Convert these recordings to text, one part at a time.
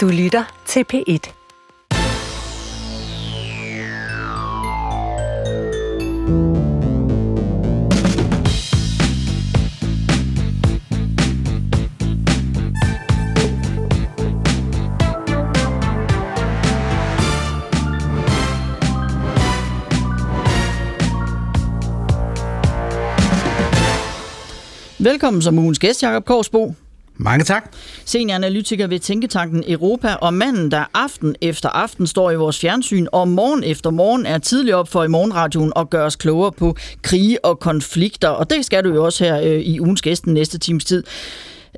Du lytter til P1. Velkommen som ugens gæst, Jakob Korsbo. Mange tak. Senioranalytiker ved Tænketanken Europa, og manden, der aften efter aften står i vores fjernsyn, og morgen efter morgen er tidlig op for i morgenradioen og gør os klogere på krige og konflikter. Og det skal du jo også her øh, i ugens gæsten næste times tid.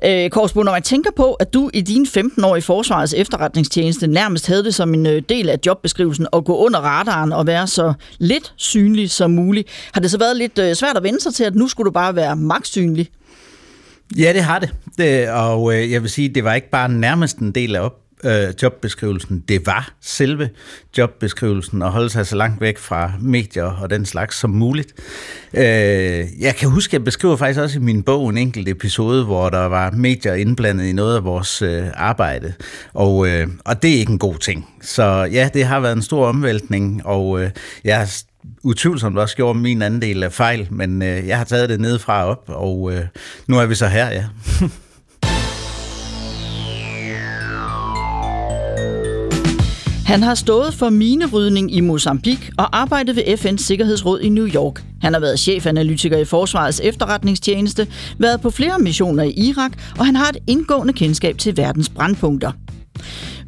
Øh, Korsbo, når man tænker på, at du i dine 15 år i Forsvarets efterretningstjeneste nærmest havde det som en øh, del af jobbeskrivelsen at gå under radaren og være så lidt synlig som muligt, har det så været lidt øh, svært at vende sig til, at nu skulle du bare være magtsynlig? Ja, det har det. det og øh, jeg vil sige, det var ikke bare nærmest en del af op, øh, jobbeskrivelsen. Det var selve jobbeskrivelsen at holde sig så langt væk fra medier og den slags som muligt. Øh, jeg kan huske, jeg beskriver faktisk også i min bog en enkelt episode, hvor der var medier indblandet i noget af vores øh, arbejde. Og, øh, og det er ikke en god ting. Så ja, det har været en stor omvæltning, og øh, jeg utvivlsomt også gjorde min andel af fejl, men øh, jeg har taget det nedefra op, og øh, nu er vi så her, ja. Han har stået for minerydning i Mozambique og arbejdet ved FN's Sikkerhedsråd i New York. Han har været chefanalytiker i Forsvarets efterretningstjeneste, været på flere missioner i Irak, og han har et indgående kendskab til verdens brandpunkter.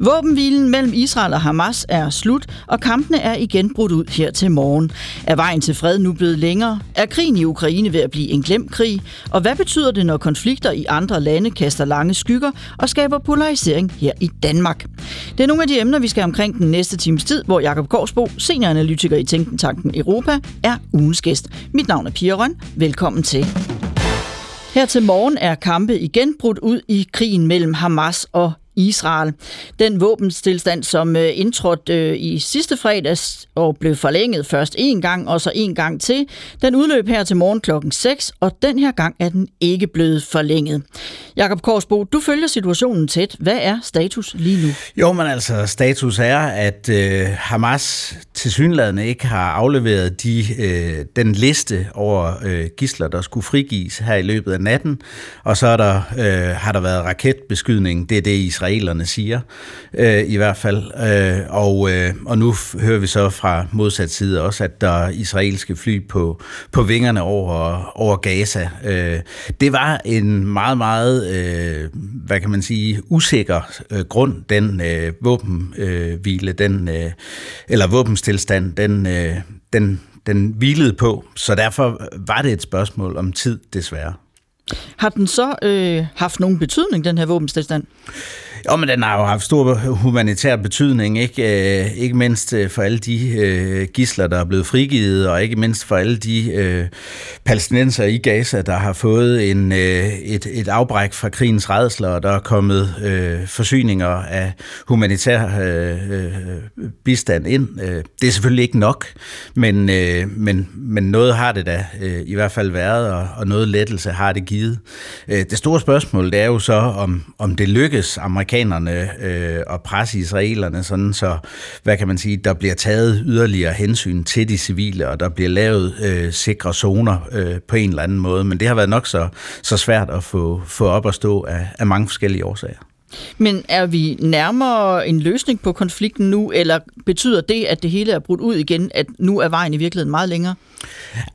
Våbenhvilen mellem Israel og Hamas er slut, og kampene er igen brudt ud her til morgen. Er vejen til fred nu blevet længere? Er krigen i Ukraine ved at blive en glemt krig? Og hvad betyder det, når konflikter i andre lande kaster lange skygger og skaber polarisering her i Danmark? Det er nogle af de emner, vi skal omkring den næste times tid, hvor Jakob Korsbo, senioranalytiker i Tænkentanken Europa, er ugens gæst. Mit navn er Pia Røn. Velkommen til. Her til morgen er kampe igen brudt ud i krigen mellem Hamas og Israel. Den våbenstilstand, som øh, indtrådte øh, i sidste fredags og blev forlænget først en gang og så en gang til, den udløb her til morgen klokken 6, og den her gang er den ikke blevet forlænget. Jakob Korsbo, du følger situationen tæt. Hvad er status lige nu? Jo, men altså, status er, at øh, Hamas tilsyneladende ikke har afleveret de, øh, den liste over øh, gisler, der skulle frigives her i løbet af natten, og så er der, øh, har der været raketbeskydning. Det er det, Israel israelerne siger, øh, i hvert fald. Øh, og, øh, og nu hører vi så fra modsat side også, at der er israelske fly på, på vingerne over, over Gaza. Øh, det var en meget, meget, øh, hvad kan man sige, usikker øh, grund, den øh, våbenhvile, øh, den, øh, eller våbenstilstand, den, øh, den, den hvilede på. Så derfor var det et spørgsmål om tid, desværre. Har den så øh, haft nogen betydning, den her våbenstilstand? Jo, men den har jo haft stor humanitær betydning, ikke, øh, ikke mindst øh, for alle de øh, gisler, der er blevet frigivet, og ikke mindst for alle de øh, palæstinenser i Gaza, der har fået en, øh, et, et afbræk fra krigens redsler, og der er kommet øh, forsyninger af humanitær øh, øh bistand ind. Det er selvfølgelig ikke nok, men, øh, men, men noget har det da øh, i hvert fald været, og, og noget lettelse har det givet. Det store spørgsmål det er jo så, om, om det lykkes amerikanerne amerikanerne øh, og presse israelerne, sådan så, hvad kan man sige, der bliver taget yderligere hensyn til de civile, og der bliver lavet øh, sikre zoner øh, på en eller anden måde. Men det har været nok så, så svært at få, få op at stå af, af mange forskellige årsager. Men er vi nærmere en løsning på konflikten nu, eller betyder det, at det hele er brudt ud igen, at nu er vejen i virkeligheden meget længere?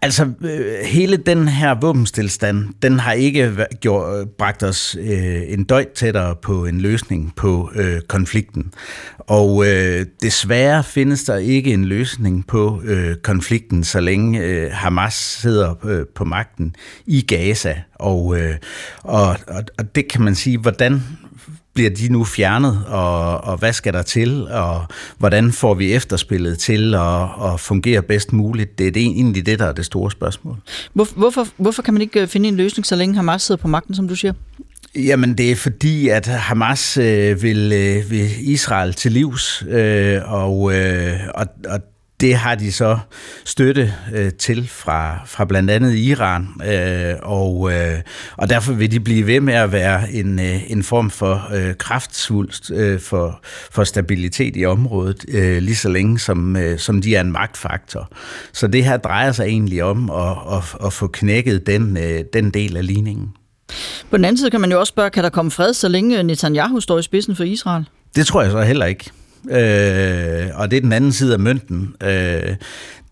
Altså, øh, hele den her våbenstilstand, den har ikke gjort, øh, bragt os øh, en døjt tættere på en løsning på øh, konflikten. Og øh, desværre findes der ikke en løsning på øh, konflikten, så længe øh, Hamas sidder øh, på magten i Gaza. Og, øh, og, og, og det kan man sige, hvordan bliver de nu fjernet, og, og hvad skal der til, og hvordan får vi efterspillet til at, at fungere bedst muligt? Det er det, egentlig det, der er det store spørgsmål. Hvor, hvorfor, hvorfor kan man ikke øh, finde en løsning, så længe Hamas sidder på magten, som du siger? Jamen, det er fordi, at Hamas øh, vil, øh, vil Israel til livs, øh, og, øh, og, og det har de så støtte øh, til fra, fra blandt andet Iran, øh, og, øh, og derfor vil de blive ved med at være en, øh, en form for øh, kraftsvulst øh, for, for stabilitet i området, øh, lige så længe som, øh, som de er en magtfaktor. Så det her drejer sig egentlig om at, at, at få knækket den, øh, den del af ligningen. På den anden side kan man jo også spørge, kan der komme fred, så længe Netanyahu står i spidsen for Israel? Det tror jeg så heller ikke. Øh, og det er den anden side af mønten. Øh,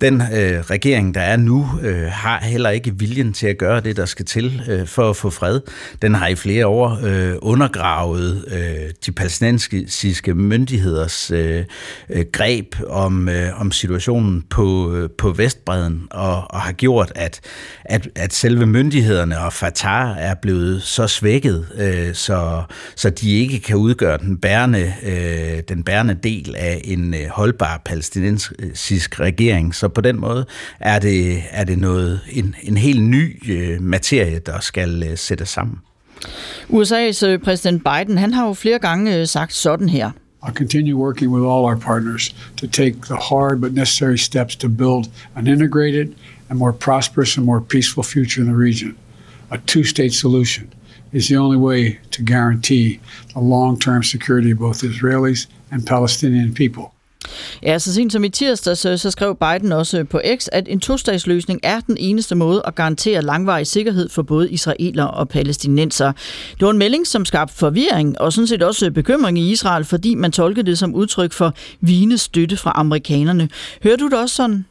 den øh, regering, der er nu, øh, har heller ikke viljen til at gøre det, der skal til øh, for at få fred. Den har i flere år øh, undergravet øh, de palæstinensiske myndigheders øh, øh, greb om, øh, om situationen på, øh, på Vestbreden, og, og har gjort, at, at, at selve myndighederne og Fatah er blevet så svækket, øh, så, så de ikke kan udgøre den bærende, øh, den bærende del af en øh, holdbar palæstinensisk regering. Så på den måde er det, er det noget, en, en helt ny øh, materie, der skal øh, sættes sammen. USA's øh, præsident Biden, han har jo flere gange øh, sagt sådan her. I'll continue working with all our partners to take the hard but necessary steps to build an integrated and more prosperous and more peaceful future in the region. A two-state solution is the only way to guarantee the long-term security of both Israelis and Palestinian people. Ja, så sent som i tirsdag, så, så skrev Biden også øh, på X, at en tostatsløsning er den eneste måde at garantere langvarig sikkerhed for både israeler og palæstinenser. Det var en melding, som skabte forvirring og sådan set også øh, bekymring i Israel, fordi man tolkede det som udtryk for vigende støtte fra amerikanerne. Hører du det også sådan?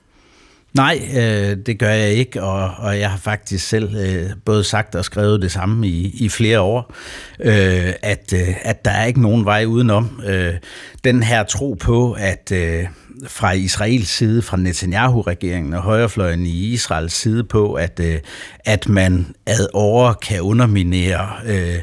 Nej, øh, det gør jeg ikke, og, og jeg har faktisk selv øh, både sagt og skrevet det samme i, i flere år, øh, at, øh, at der er ikke nogen vej udenom. Øh, den her tro på, at... Øh, fra Israels side, fra Netanyahu-regeringen og højrefløjen i Israels side på, at, øh, at man ad over kan underminere øh,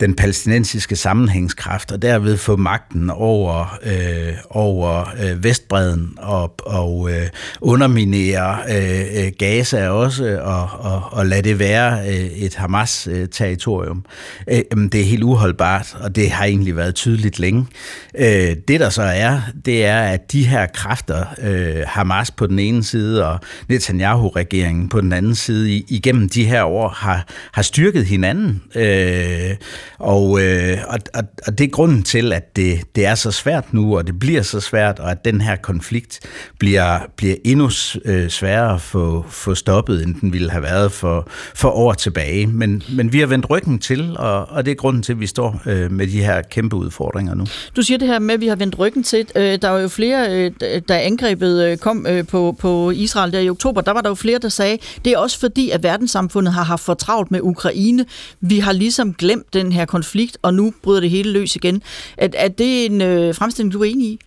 den palæstinensiske sammenhængskraft og derved få magten over, øh, over øh, Vestbreden og, og øh, underminere øh, øh, Gaza også og, og, og lade det være øh, et Hamas-territorium. Øh, øh det er helt uholdbart, og det har egentlig været tydeligt længe. Øh, det der så er, det er, at de her kræfter, øh, Hamas på den ene side og Netanyahu-regeringen på den anden side, igennem de her år har, har styrket hinanden. Øh, og, øh, og, og, og det er grunden til, at det, det er så svært nu, og det bliver så svært, og at den her konflikt bliver, bliver endnu øh, sværere at få, få stoppet, end den ville have været for, for år tilbage. Men, men vi har vendt ryggen til, og, og det er grunden til, at vi står øh, med de her kæmpe udfordringer nu. Du siger det her med, at vi har vendt ryggen til. Øh, der var jo flere, øh, Øh, da angrebet øh, kom øh, på, på Israel der i oktober, der var der jo flere, der sagde, det er også fordi, at verdenssamfundet har haft for travlt med Ukraine. Vi har ligesom glemt den her konflikt, og nu bryder det hele løs igen. Er, er det en øh, fremstilling, du er enig i?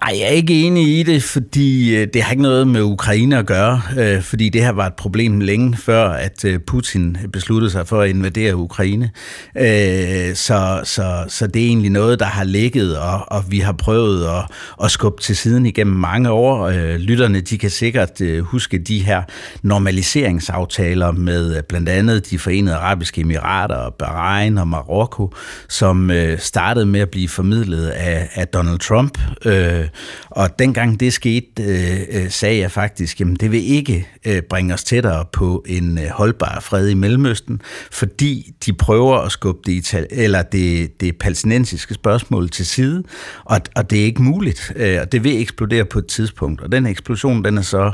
Nej, jeg er ikke enig i det, fordi øh, det har ikke noget med Ukraine at gøre, øh, fordi det her var et problem længe før, at øh, Putin besluttede sig for at invadere Ukraine. Øh, så, så, så det er egentlig noget, der har ligget, og, og vi har prøvet at, at skubbe til siden igennem mange år. Øh, lytterne, de kan sikkert øh, huske de her normaliseringsaftaler med øh, blandt andet de forenede arabiske emirater, Bahrain og Marokko, som øh, startede med at blive formidlet af, af Donald Trump. Øh, og dengang det skete, øh, øh, sagde jeg faktisk, jamen det vil ikke øh, bringe os tættere på en øh, holdbar fred i Mellemøsten, fordi de prøver at skubbe det, eller det, det palæstinensiske spørgsmål til side, og, og det er ikke muligt. Øh, og det vil eksplodere på et tidspunkt, og den eksplosion, den er så,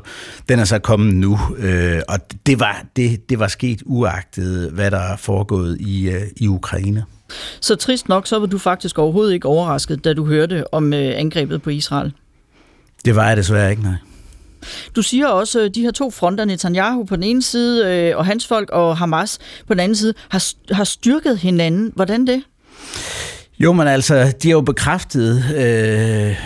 den er så kommet nu, øh, og det var, det, det var sket uagtet, hvad der er foregået i, øh, i Ukraine. Så trist nok, så var du faktisk overhovedet ikke overrasket, da du hørte om øh, angrebet på Israel? Det var jeg desværre ikke, nej. Du siger også, at de her to fronter, Netanyahu på den ene side, øh, og hans folk og Hamas på den anden side, har, har styrket hinanden. Hvordan det? Jo, men altså, de har jo bekræftet øh,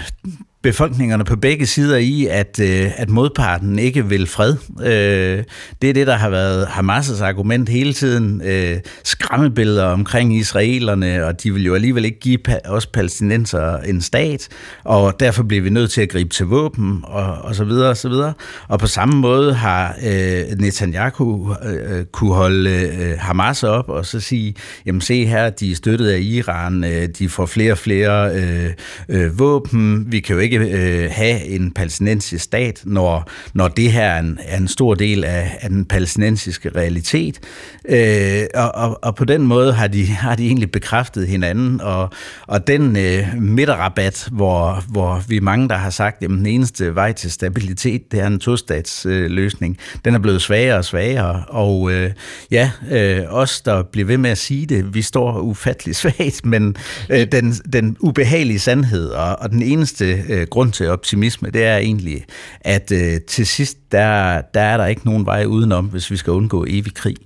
befolkningerne på begge sider i, at, øh, at modparten ikke vil fred. Øh, det er det, der har været Hamas' argument hele tiden. Øh, skræmmebilleder omkring israelerne, og de vil jo alligevel ikke give pa- os palæstinenser en stat, og derfor bliver vi nødt til at gribe til våben, og, og så videre, og så videre. Og på samme måde har øh, Netanyahu øh, øh, kunne holde øh, Hamas op, og så sige, jamen se her, de er støttet af Iran, øh, de får flere og flere øh, øh, våben, vi kan jo ikke ikke øh, have en palæstinensisk stat, når, når det her er en, er en stor del af, af den palæstinensiske realitet. Øh, og, og, og på den måde har de, har de egentlig bekræftet hinanden, og, og den øh, midterrabat, hvor, hvor vi mange, der har sagt, at den eneste vej til stabilitet, det er en tostatsløsning, øh, løsning, den er blevet svagere og svagere, og øh, ja, øh, os, der bliver ved med at sige det, vi står ufattelig svagt, men øh, den, den ubehagelige sandhed, og, og den eneste øh, Øh, grund til optimisme, det er egentlig, at øh, til sidst, der, der er der ikke nogen vej udenom, hvis vi skal undgå evig krig.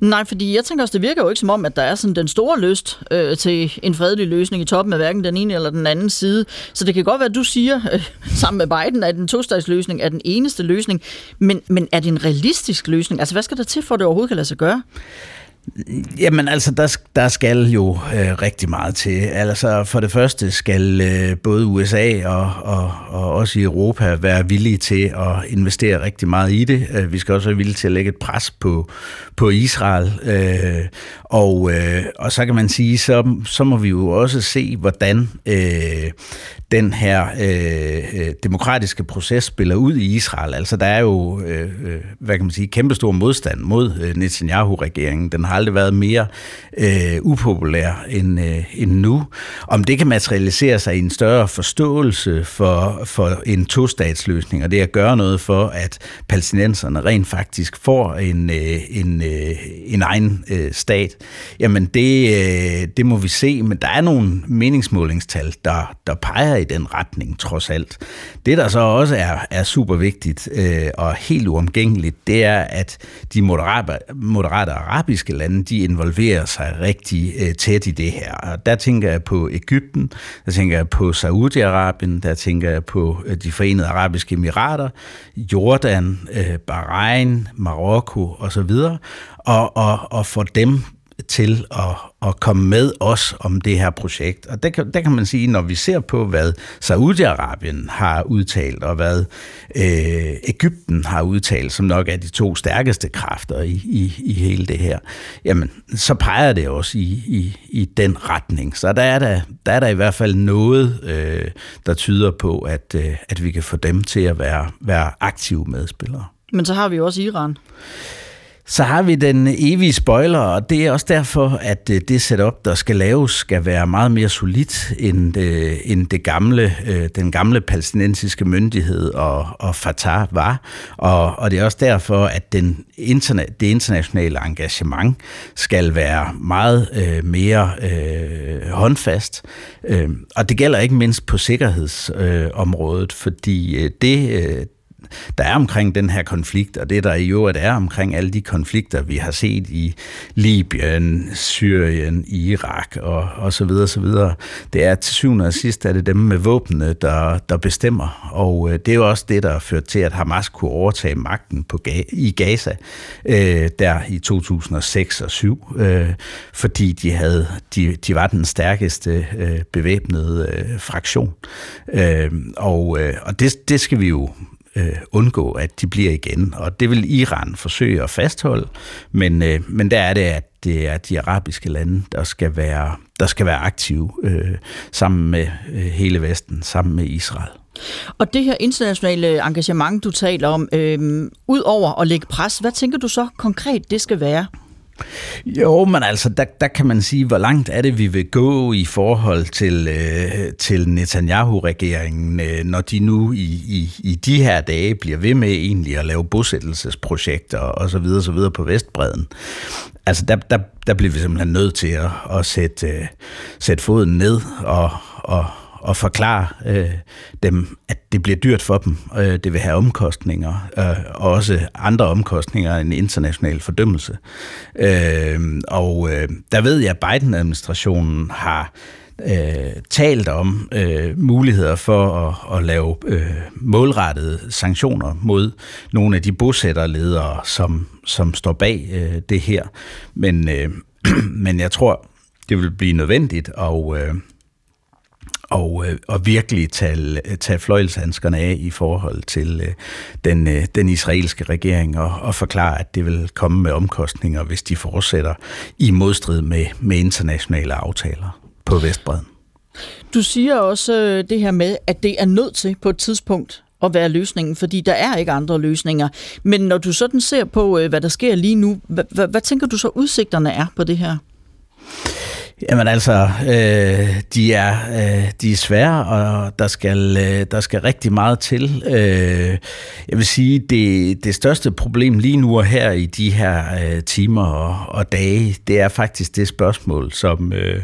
Nej, fordi jeg tænker også, det virker jo ikke som om, at der er sådan den store lyst øh, til en fredelig løsning i toppen af hverken den ene eller den anden side. Så det kan godt være, at du siger øh, sammen med Biden, at den tostatsløsning er den eneste løsning. Men, men er det en realistisk løsning? Altså, hvad skal der til, for at det overhovedet kan lade sig gøre? Jamen altså, der, der skal jo øh, rigtig meget til. Altså for det første skal øh, både USA og, og, og også i Europa være villige til at investere rigtig meget i det. Øh, vi skal også være villige til at lægge et pres på, på Israel. Øh, og, øh, og så kan man sige, så, så må vi jo også se, hvordan øh, den her øh, øh, demokratiske proces spiller ud i Israel. Altså der er jo, øh, øh, hvad kan man sige, kæmpestor modstand mod øh, Netanyahu-regeringen. Den har aldrig været mere øh, upopulær end, øh, end nu. Om det kan materialisere sig i en større forståelse for, for en tostatsløsning, og det at gøre noget for, at palæstinenserne rent faktisk får en, øh, en, øh, en egen øh, stat, jamen det, øh, det må vi se, men der er nogle meningsmålingstal, der, der peger i den retning, trods alt. Det, der så også er, er super vigtigt øh, og helt uomgængeligt, det er, at de moderate, moderate arabiske lande, de involverer sig rigtig øh, tæt i det her. Og der tænker jeg på Ægypten, der tænker jeg på Saudi-Arabien, der tænker jeg på øh, de forenede arabiske emirater, Jordan, øh, Bahrain, Marokko osv., og, og, og for dem til at, at komme med os om det her projekt. Og der kan, der kan man sige, når vi ser på, hvad Saudi-Arabien har udtalt, og hvad øh, Ægypten har udtalt, som nok er de to stærkeste kræfter i, i, i hele det her, jamen, så peger det også i, i, i den retning. Så der er der, der, er der i hvert fald noget, øh, der tyder på, at, øh, at vi kan få dem til at være, være aktive medspillere. Men så har vi jo også Iran. Så har vi den evige spoiler, og det er også derfor, at øh, det setup, der skal laves, skal være meget mere solidt end, det, end det gamle, øh, den gamle palæstinensiske myndighed og, og Fatah var. Og, og det er også derfor, at den interna, det internationale engagement skal være meget øh, mere øh, håndfast. Øh, og det gælder ikke mindst på sikkerhedsområdet, øh, fordi det, øh, der er omkring den her konflikt, og det der i øvrigt er omkring alle de konflikter, vi har set i Libyen, Syrien, Irak og, og så videre, så videre. Det er til syvende og sidst, er det dem med våbnene, der, der bestemmer, og øh, det er jo også det, der har ført til, at Hamas kunne overtage magten på, i Gaza øh, der i 2006 og 7, øh, fordi de havde de, de var den stærkeste øh, bevæbnede øh, fraktion. Øh, og øh, og det, det skal vi jo øh, undgå, at de bliver igen. Og det vil Iran forsøge at fastholde, men, øh, men der er det, at det er de arabiske lande, der skal være, der skal være aktive øh, sammen med øh, hele Vesten, sammen med Israel. Og det her internationale engagement, du taler om, øh, ud over at lægge pres, hvad tænker du så konkret, det skal være? Jo, men altså, der, der kan man sige, hvor langt er det, vi vil gå i forhold til, øh, til Netanyahu-regeringen, øh, når de nu i, i, i de her dage bliver ved med egentlig at lave bosættelsesprojekter og så videre, så videre på Vestbreden. Altså, der, der, der bliver vi simpelthen nødt til at, at sætte, øh, sætte foden ned og, og og forklare øh, dem, at det bliver dyrt for dem. Øh, det vil have omkostninger, øh, og også andre omkostninger end international fordømmelse. Øh, og øh, der ved jeg, at Biden-administrationen har øh, talt om øh, muligheder for at, at lave øh, målrettede sanktioner mod nogle af de bosætterledere, som, som står bag øh, det her. Men, øh, men jeg tror, det vil blive nødvendigt at... Øh, og, øh, og virkelig tage, tage fløjelshandskerne af i forhold til øh, den, øh, den israelske regering og, og forklare, at det vil komme med omkostninger, hvis de fortsætter i modstrid med, med internationale aftaler på Vestbreden. Du siger også øh, det her med, at det er nødt til på et tidspunkt at være løsningen, fordi der er ikke andre løsninger. Men når du sådan ser på, øh, hvad der sker lige nu, hvad, hvad, hvad tænker du så udsigterne er på det her? Jamen altså, øh, de, er, øh, de er svære, og der skal, øh, der skal rigtig meget til. Øh, jeg vil sige, det, det største problem lige nu og her i de her øh, timer og, og dage, det er faktisk det spørgsmål, som øh,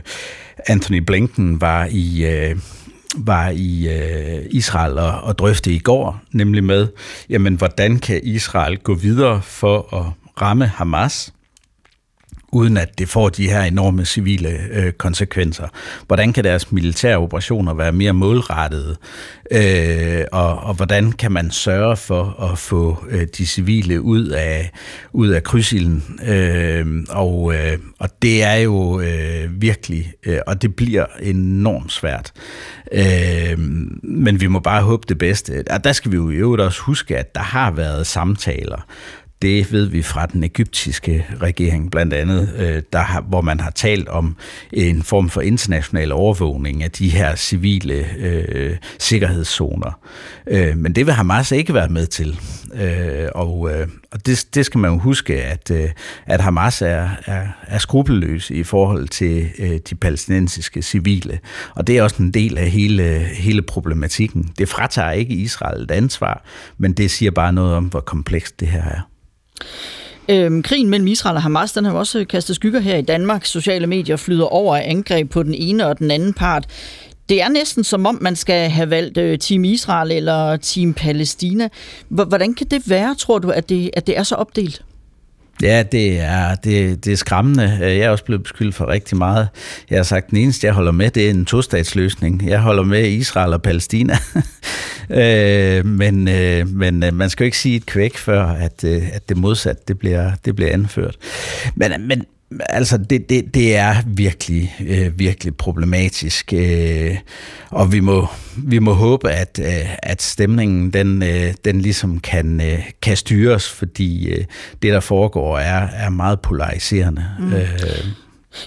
Anthony Blinken var i... Øh, var i øh, Israel og, og drøfte i går, nemlig med, jamen, hvordan kan Israel gå videre for at ramme Hamas? Uden at det får de her enorme civile øh, konsekvenser. Hvordan kan deres militære operationer være mere målrettede, øh, og, og hvordan kan man sørge for at få øh, de civile ud af, ud af krydsilden? Øh, og, øh, og det er jo øh, virkelig, øh, og det bliver enormt svært. Øh, men vi må bare håbe det bedste. Og der skal vi jo i øvrigt også huske, at der har været samtaler det ved vi fra den egyptiske regering blandt andet, øh, der har, hvor man har talt om en form for international overvågning af de her civile øh, sikkerhedszoner. Øh, men det vil Hamas ikke være med til. Øh, og øh, og det, det skal man jo huske, at, øh, at Hamas er, er, er skrupelløs i forhold til øh, de palæstinensiske civile. Og det er også en del af hele, hele problematikken. Det fratager ikke Israel et ansvar, men det siger bare noget om, hvor komplekst det her er. Øhm, krigen mellem Israel og Hamas, den har også kastet skygger her i Danmark. Sociale medier flyder over af angreb på den ene og den anden part. Det er næsten som om, man skal have valgt øh, Team Israel eller Team Palæstina. Hvordan kan det være, tror du, at det, at det er så opdelt? Ja, det er, det, det er skræmmende. Øh, jeg er også blevet beskyldt for rigtig meget. Jeg har sagt, at den eneste, jeg holder med, det er en tostatsløsning. Jeg holder med Israel og Palæstina. øh, men øh, men øh, man skal jo ikke sige et kvæk før, at, øh, at det modsatte det bliver, det bliver anført. Men, men altså det, det, det er virkelig, øh, virkelig problematisk, øh, og vi må, vi må håbe, at, øh, at stemningen den, øh, den ligesom kan, øh, kan styres, fordi øh, det, der foregår, er, er meget polariserende. Mm. Øh,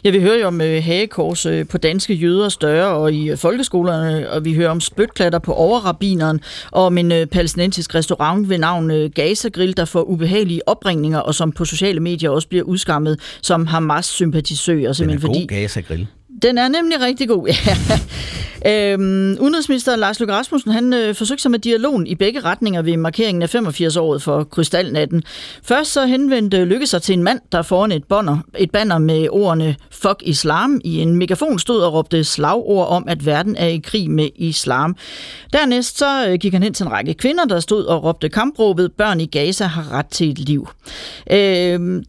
Ja, vi hører jo om øh, hagekors øh, på danske jøder større og i øh, folkeskolerne, og vi hører om spytklatter på overrabineren, og om en øh, palæstinensisk restaurant ved navn øh, Gaza Grill, der får ubehagelige opringninger, og som på sociale medier også bliver udskammet som Hamas-sympatisører. Den er god fordi, Gaza Grill. Den er nemlig rigtig god, ja. Øhm, udenrigsminister Lars Løkke Rasmussen, han øh, forsøgte sig med dialogen i begge retninger ved markeringen af 85-året for Krystalnatten. Først så henvendte Løkke sig til en mand, der foran et, bonner, et banner med ordene Fuck Islam i en megafon stod og råbte slagord om, at verden er i krig med islam. Dernæst så øh, gik han hen til en række kvinder, der stod og råbte kampråbet, børn i Gaza har ret til et liv. Øh,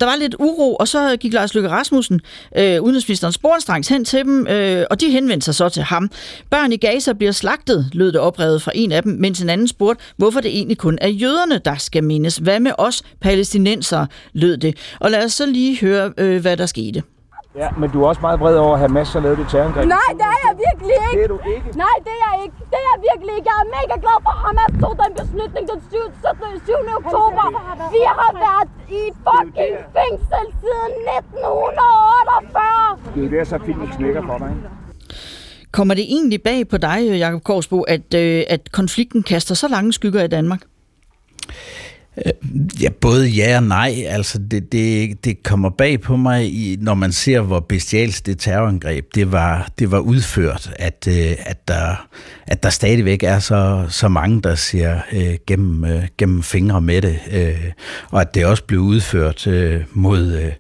der var lidt uro, og så gik Lars Løkke Rasmussen, øh, udenrigsministeren sporenstrengs hen til dem, øh, og de henvendte sig så til ham. Børn i Gaza bliver slagtet, lød det oprevet fra en af dem, mens en anden spurgte, hvorfor det egentlig kun er jøderne, der skal mindes. Hvad med os palæstinenser, lød det. Og lad os så lige høre, øh, hvad der skete. Ja, men du er også meget vred over at have masser lavet det terrorangreb. Nej, det er jeg virkelig ikke. Det er du ikke. Nej, det er jeg ikke. Det er jeg virkelig ikke. Jeg er mega glad for, at Hamas tog den beslutning den 7. 7. oktober. Vi har været i fucking fængsel siden 1948. Det er jo det, så filmen knækker for dig, ikke? Kommer det egentlig bag på dig, Jakob Korsbo, at, øh, at konflikten kaster så lange skygger i Danmark? Øh, ja, både ja og nej. Altså, det, det, det kommer bag på mig, når man ser, hvor bestialsk det terrorangreb det var, det var udført, at, øh, at, der, at der stadigvæk er så, så mange, der ser øh, gennem, øh, gennem fingre med det, øh, og at det også blev udført øh, mod, øh,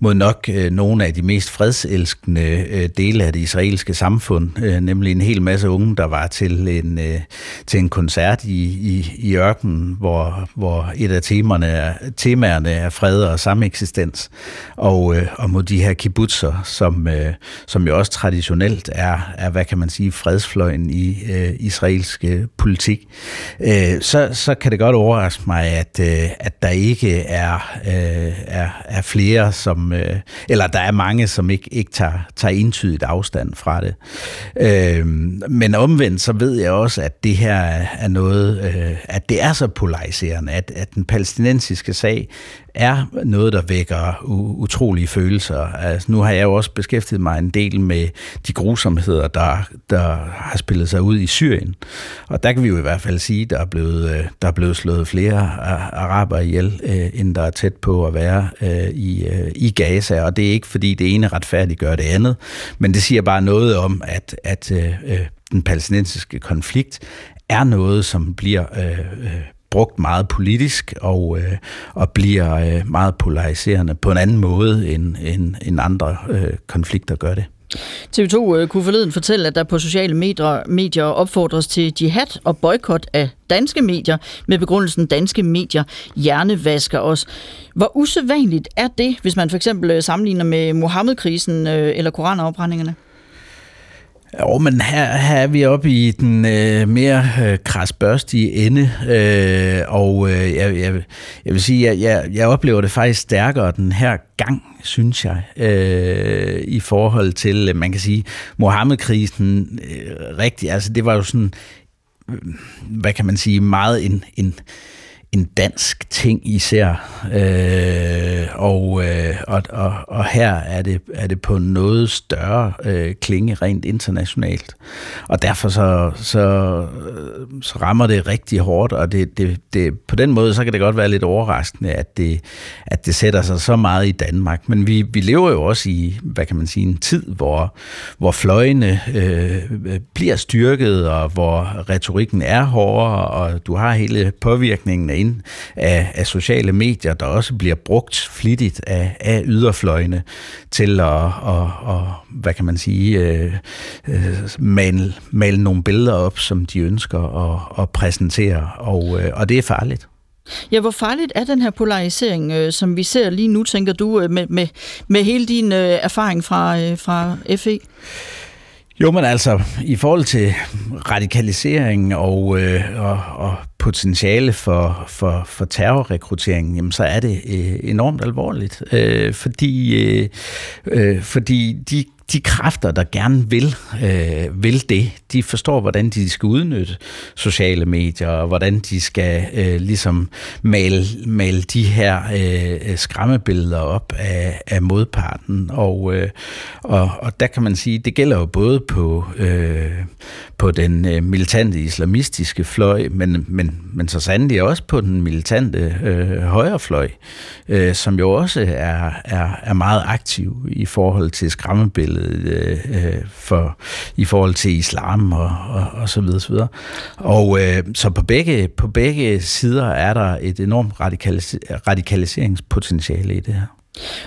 mod nok øh, nogle af de mest fredselskende øh, dele af det israelske samfund, øh, nemlig en hel masse unge, der var til en, øh, til en koncert i, i, i ørkenen, hvor, hvor et af temaerne, temaerne er fred og sameksistens, og, øh, og mod de her kibbutzer, som, øh, som jo også traditionelt er, er, hvad kan man sige, fredsfløjen i øh, israelsk øh, politik, øh, så, så kan det godt overraske mig, at, øh, at der ikke er, øh, er, er flere, som, øh, eller der er mange, som ikke, ikke tager, tager entydigt afstand fra det. Øh, men omvendt, så ved jeg også, at det her er noget, øh, at det er så polariserende, at, at at den palæstinensiske sag er noget, der vækker utrolige følelser. Altså, nu har jeg jo også beskæftiget mig en del med de grusomheder, der, der har spillet sig ud i Syrien. Og der kan vi jo i hvert fald sige, der er blevet, øh, der er blevet slået flere araber ihjel, øh, end der er tæt på at være øh, i, i Gaza. Og det er ikke, fordi det ene retfærdiggør det andet, men det siger bare noget om, at, at den palæstinensiske konflikt er noget, som bliver øh, brugt meget politisk og, øh, og bliver øh, meget polariserende på en anden måde, end, end, end andre øh, konflikter gør det. TV2 øh, kunne forleden fortælle, at der på sociale medier, medier opfordres til jihad og boykot af danske medier, med begrundelsen danske medier hjernevasker os. Hvor usædvanligt er det, hvis man for eksempel øh, sammenligner med Mohammed-krisen øh, eller koranafbrændingerne? Jo, men her, her er vi oppe i den øh, mere øh, krasbørstige ende, øh, og øh, jeg, jeg, jeg vil sige, at jeg, jeg oplever det faktisk stærkere den her gang, synes jeg, øh, i forhold til, øh, man kan sige, Mohammed-krisen øh, rigtig, altså det var jo sådan, øh, hvad kan man sige, meget en, en en dansk ting især. Øh, og, øh, og, og, og her er det, er det på noget større øh, klinge rent internationalt. Og derfor så, så, så rammer det rigtig hårdt, og det, det, det, på den måde så kan det godt være lidt overraskende, at det, at det sætter sig så meget i Danmark. Men vi, vi lever jo også i, hvad kan man sige, en tid, hvor, hvor fløjene øh, bliver styrket, og hvor retorikken er hårdere, og du har hele påvirkningen af ind af, af sociale medier, der også bliver brugt flittigt af, af yderfløjene til at, og, og, hvad kan man sige, øh, øh, male, male nogle billeder op, som de ønsker at, at præsentere, og, øh, og det er farligt. Ja, hvor farligt er den her polarisering, øh, som vi ser lige nu, tænker du, øh, med, med, med hele din øh, erfaring fra, øh, fra FE? Jo, men altså, i forhold til radikalisering og, øh, og, og potentiale for, for, for terrorrekruttering, jamen, så er det øh, enormt alvorligt. Øh, fordi, øh, øh fordi de de kræfter, der gerne vil, øh, vil det, de forstår, hvordan de skal udnytte sociale medier, og hvordan de skal øh, ligesom male, male de her øh, skræmmebilleder op af, af modparten. Og, øh, og, og der kan man sige, det gælder jo både på, øh, på den øh, militante islamistiske fløj, men, men, men så sandelig også på den militante øh, højrefløj, øh, som jo også er, er, er meget aktiv i forhold til skræmmebilledet Øh, øh, for, i forhold til islam og, og, og så videre. Så, videre. og øh, så på begge, på begge sider er der et enormt radikalis- radikaliseringspotentiale i det her.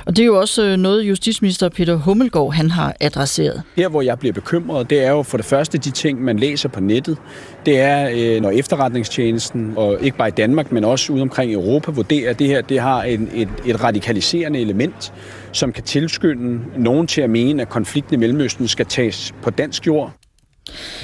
Og det er jo også øh, noget, justitsminister Peter Hummelgaard han har adresseret. Her, hvor jeg bliver bekymret, det er jo for det første de ting, man læser på nettet. Det er, øh, når efterretningstjenesten, og ikke bare i Danmark, men også ude omkring Europa, vurderer, at det her det har en, et, et radikaliserende element, som kan tilskynde nogen til at mene, at konflikten i Mellemøsten skal tages på dansk jord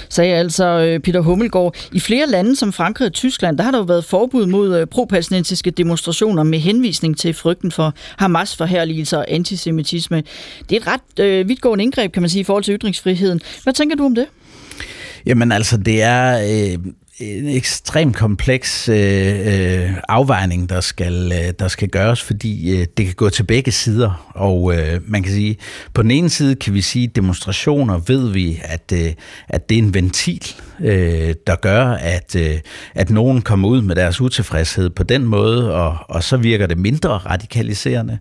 sagde altså øh, Peter Hummelgaard. I flere lande som Frankrig og Tyskland, der har der jo været forbud mod øh, pro-palæstinensiske demonstrationer med henvisning til frygten for Hamas forherligelse og antisemitisme. Det er et ret øh, vidtgående indgreb, kan man sige, i forhold til ytringsfriheden. Hvad tænker du om det? Jamen altså, det er... Øh en ekstremt kompleks øh, øh, afvejning, der skal, øh, der skal gøres, fordi øh, det kan gå til begge sider. Og øh, man kan sige, på den ene side kan vi sige, at demonstrationer ved vi, at, øh, at det er en ventil, øh, der gør, at, øh, at nogen kommer ud med deres utilfredshed på den måde, og, og så virker det mindre radikaliserende.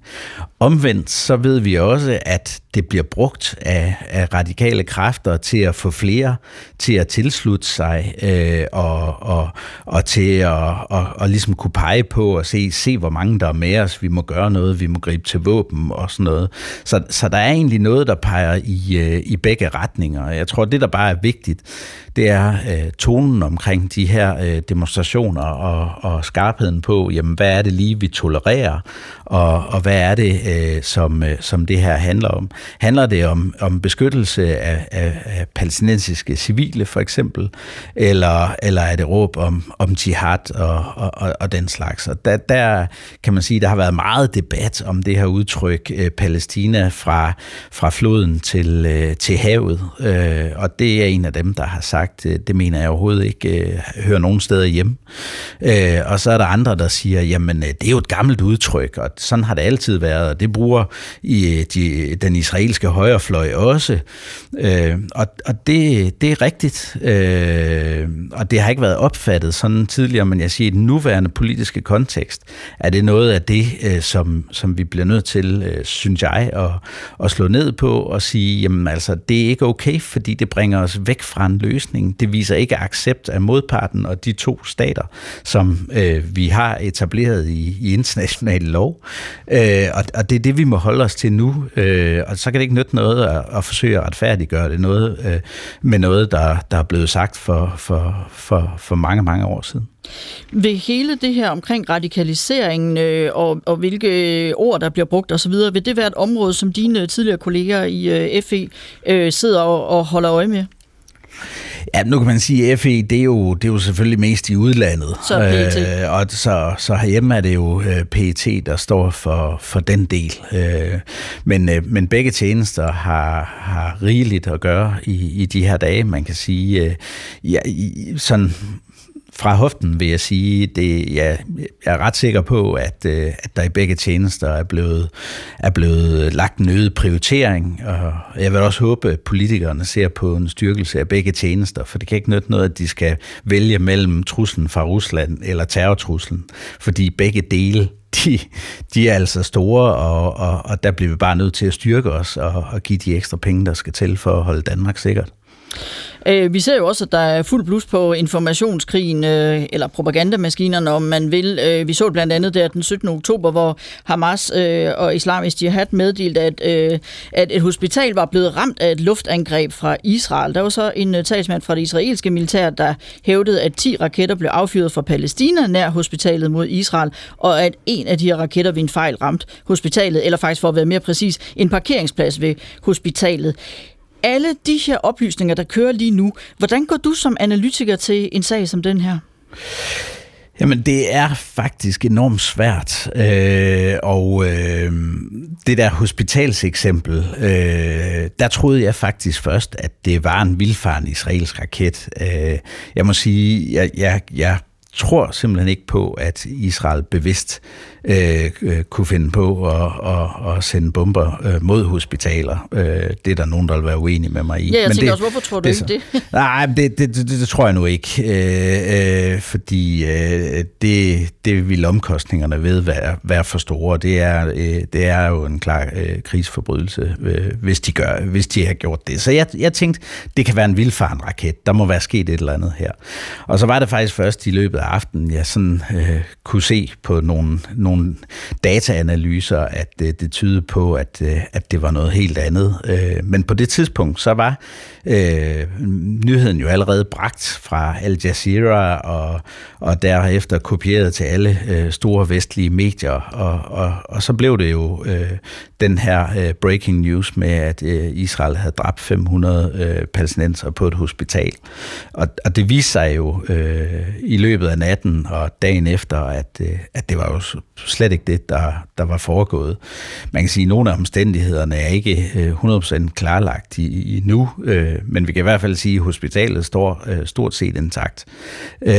Omvendt så ved vi også, at det bliver brugt af, af radikale kræfter til at få flere til at tilslutte sig øh, og, og, og til at og, og ligesom kunne pege på og se, se, hvor mange der er med os, vi må gøre noget, vi må gribe til våben og sådan noget. Så, så der er egentlig noget, der peger i, øh, i begge retninger. Jeg tror, det der bare er vigtigt, det er øh, tonen omkring de her øh, demonstrationer og, og skarpheden på, jamen hvad er det lige, vi tolererer, og, og hvad er det, øh, som, øh, som det her handler om handler det om, om beskyttelse af, af, af palæstinensiske civile, for eksempel, eller, eller er det råb om, om jihad og, og, og, og den slags. Og der, der kan man sige, der har været meget debat om det her udtryk øh, Palæstina fra, fra floden til, øh, til havet, øh, og det er en af dem, der har sagt, øh, det mener jeg overhovedet ikke øh, hører nogen steder hjemme. Øh, og så er der andre, der siger, jamen øh, det er jo et gammelt udtryk, og sådan har det altid været, og det bruger i øh, de, den israelske højrefløj også. Øh, og og det, det er rigtigt, øh, og det har ikke været opfattet sådan tidligere, men jeg siger, i den nuværende politiske kontekst, er det noget af det, øh, som, som vi bliver nødt til, øh, synes jeg, at, at slå ned på og sige, jamen altså, det er ikke okay, fordi det bringer os væk fra en løsning. Det viser ikke accept af modparten og de to stater, som øh, vi har etableret i, i international lov. Øh, og, og det er det, vi må holde os til nu. Øh, og så kan det ikke nytte noget at, at forsøge at retfærdiggøre det noget, øh, med noget, der, der er blevet sagt for, for, for, for mange, mange år siden. Ved hele det her omkring radikaliseringen øh, og, og hvilke ord, der bliver brugt osv., vil det være et område, som dine tidligere kolleger i øh, FE øh, sidder og, og holder øje med? Ja, nu kan man sige, at FE, det er jo, det er jo selvfølgelig mest i udlandet. Så PET. Øh, og så, så herhjemme er det jo øh, PET, der står for, for den del. Øh, men, øh, men begge tjenester har, har rigeligt at gøre i, i de her dage. Man kan sige, øh, ja, i, sådan fra hoften vil jeg sige, det, jeg, jeg er ret sikker på, at, øh, at der i begge tjenester er blevet, er blevet lagt en øget prioritering, og jeg vil også håbe, at politikerne ser på en styrkelse af begge tjenester, for det kan ikke nytte noget, at de skal vælge mellem truslen fra Rusland eller terrortruslen, fordi begge dele de, de er altså store, og, og, og der bliver vi bare nødt til at styrke os og, og give de ekstra penge, der skal til for at holde Danmark sikkert. Øh, vi ser jo også, at der er fuld blus på informationskrigen, øh, eller propagandamaskinerne, om man vil. Øh, vi så blandt andet der den 17. oktober, hvor Hamas øh, og Islamisk Jihad meddelte, at, øh, at et hospital var blevet ramt af et luftangreb fra Israel. Der var så en øh, talsmand fra det israelske militær, der hævdede, at 10 raketter blev affyret fra Palæstina nær hospitalet mod Israel, og at en af de her raketter ved en fejl ramt hospitalet, eller faktisk for at være mere præcis, en parkeringsplads ved hospitalet alle de her oplysninger, der kører lige nu, hvordan går du som analytiker til en sag som den her? Jamen, det er faktisk enormt svært. Øh, og øh, det der hospitalseksempel, øh, der troede jeg faktisk først, at det var en vildfaren israelsk raket. Øh, jeg må sige, jeg, jeg, jeg tror simpelthen ikke på, at Israel bevidst øh, øh, kunne finde på at, at, at sende bomber øh, mod hospitaler. Øh, det er der nogen, der vil være uenige med mig i. Ja, jeg Men tænker det, også, hvorfor tror du det, ikke det? nej, det, det, det, det tror jeg nu ikke, øh, øh, fordi øh, det, det vil omkostningerne ved være, være for store. Det er, øh, det er jo en klar øh, krigsforbrydelse, øh, hvis, de gør, hvis de har gjort det. Så jeg, jeg tænkte, det kan være en vildfaren raket. Der må være sket et eller andet her. Og så var det faktisk først i løbet af aftenen, jeg sådan øh, kunne se på nogle, nogle dataanalyser, at det, øh, det tyder på, at, øh, at det var noget helt andet. Øh, men på det tidspunkt, så var øh, nyheden jo allerede bragt fra Al Jazeera og, og derefter kopieret til alle øh, store vestlige medier. Og, og, og så blev det jo øh, den her øh, breaking news med, at øh, Israel havde dræbt 500 øh, palæstinenser på et hospital. Og, og det viste sig jo øh, i løbet af natten og dagen efter, at, øh, at det var jo slet ikke det, der, der var foregået. Man kan sige, at nogle af omstændighederne er ikke øh, 100% klarlagt i, i nu, øh, Øh, men vi kan i hvert fald sige, at hospitalet står øh, stort set intakt. Øh,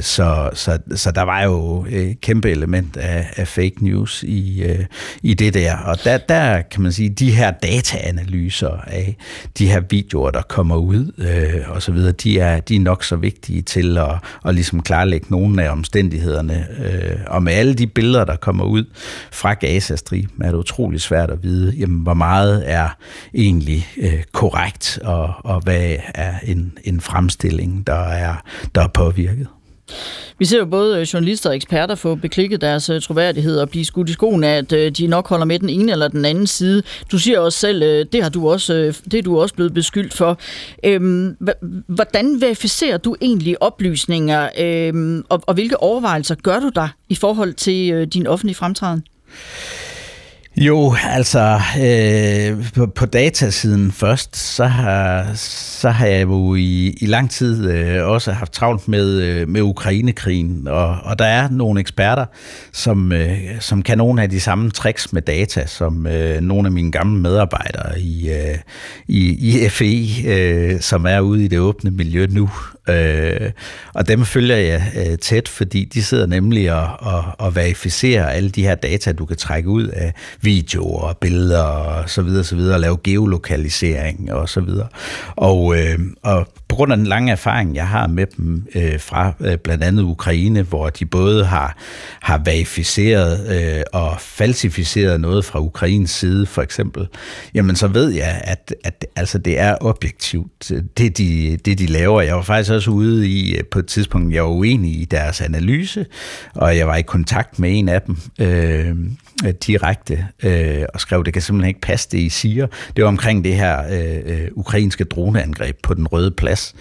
så, så, så der var jo et kæmpe element af, af fake news i, øh, i det der. Og der, der kan man sige, de her dataanalyser af de her videoer, der kommer ud øh, og så videre, de er, de er nok så vigtige til at, at ligesom klarlægge nogle af omstændighederne. Øh, og med alle de billeder, der kommer ud fra Gazastriben, er det utrolig svært at vide, jamen, hvor meget er egentlig øh, korrekt, og, og hvad er en, en fremstilling, der er, der er påvirket. Vi ser jo både øh, journalister og eksperter få beklikket deres øh, troværdighed og blive skudt i skoen af, at øh, de nok holder med den ene eller den anden side. Du siger også selv, det har du også, det er du også blevet beskyldt for. Øhm, hvordan verificerer du egentlig oplysninger, øhm, og, og hvilke overvejelser gør du der i forhold til din offentlige fremtræden? Jo, altså øh, på, på datasiden først, så har, så har jeg jo i, i lang tid øh, også haft travlt med, øh, med Ukrainekrigen, og, og der er nogle eksperter, som, øh, som kan nogle af de samme tricks med data, som øh, nogle af mine gamle medarbejdere i, øh, i, i FE, øh, som er ude i det åbne miljø nu. Øh, og dem følger jeg øh, tæt, fordi de sidder nemlig og, og, og verificerer alle de her data, du kan trække ud af videoer og billeder og så videre, så videre, og lave geolokalisering og så videre. Og, øh, og på grund af den lange erfaring, jeg har med dem øh, fra øh, blandt andet Ukraine, hvor de både har, har verificeret øh, og falsificeret noget fra Ukraines side, for eksempel, jamen så ved jeg, at, at altså, det er objektivt, det de, det de laver. Jeg var faktisk også ude i, øh, på et tidspunkt, jeg var uenig i deres analyse, og jeg var i kontakt med en af dem øh, Øh, direkte, øh, og skrev, det kan simpelthen ikke passe, det I siger. Det var omkring det her øh, øh ukrainske droneangreb på den røde plads,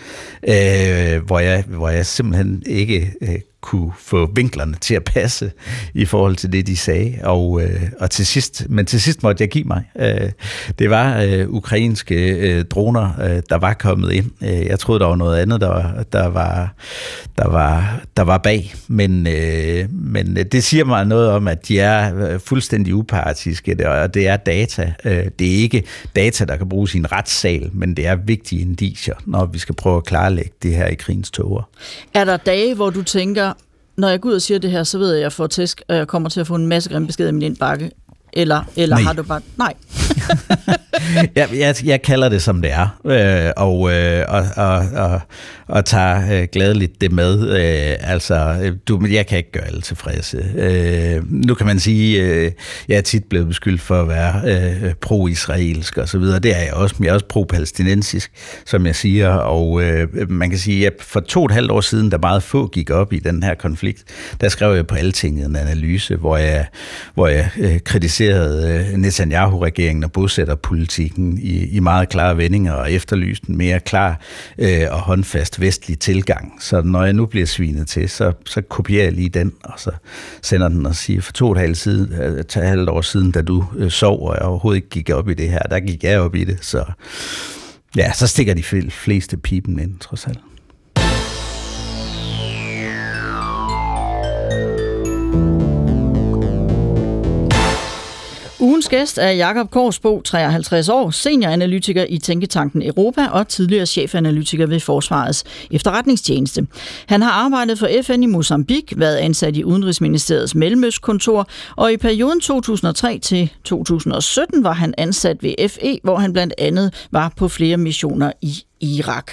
øh, hvor, jeg, hvor jeg simpelthen ikke øh, kunne få vinklerne til at passe i forhold til det, de sagde. Og, øh, og til sidst, men til sidst måtte jeg give mig. Øh, det var øh, ukrainske øh, droner, øh, der var kommet ind. Øh, jeg troede, der var noget andet, der der var, der var, der var bag. Men, øh, men det siger mig noget om, at de er øh, fuldstændig upartiske, og det er data. Øh, det er ikke data, der kan bruges i en retssal, men det er vigtige indicier, når vi skal prøve at klarlægge det her i krigens tåger. Er der dage, hvor du tænker, når jeg går ud og siger det her, så ved jeg, at jeg får tæsk, og jeg kommer til at få en masse grimme beskeder i min indbakke. Eller, eller Nej. har du bare... Nej. jeg, jeg, jeg kalder det, som det er, øh, og, øh, og, og, og, og tager øh, gladeligt det med. Øh, altså, du, jeg kan ikke gøre alle tilfredse. Øh, nu kan man sige, øh, jeg er tit blevet beskyldt for at være øh, pro-israelsk og så videre. Det er jeg også, men jeg er også pro-palæstinensisk, som jeg siger. Og øh, man kan sige, at for to og et halvt år siden, da meget få gik op i den her konflikt, der skrev jeg på Altinget en analyse, hvor jeg, hvor jeg øh, kritiserede øh, Netanyahu-regeringen og bosætterpolitikken i, i meget klare vendinger og efterlyste en mere klar øh, og håndfast vestlig tilgang. Så når jeg nu bliver svinet til, så, så kopierer jeg lige den, og så sender den og siger, for to og et halvt, siden, øh, et halvt år siden, da du øh, sov, og jeg overhovedet ikke gik op i det her, der gik jeg op i det, så ja, så stikker de fleste pipen ind, trods alt. Ugens gæst er Jakob Korsbo, 53 år, senioranalytiker i Tænketanken Europa og tidligere chefanalytiker ved Forsvarets efterretningstjeneste. Han har arbejdet for FN i Mozambique, været ansat i Udenrigsministeriets Mellemøstkontor, og i perioden 2003 til 2017 var han ansat ved FE, hvor han blandt andet var på flere missioner i Irak.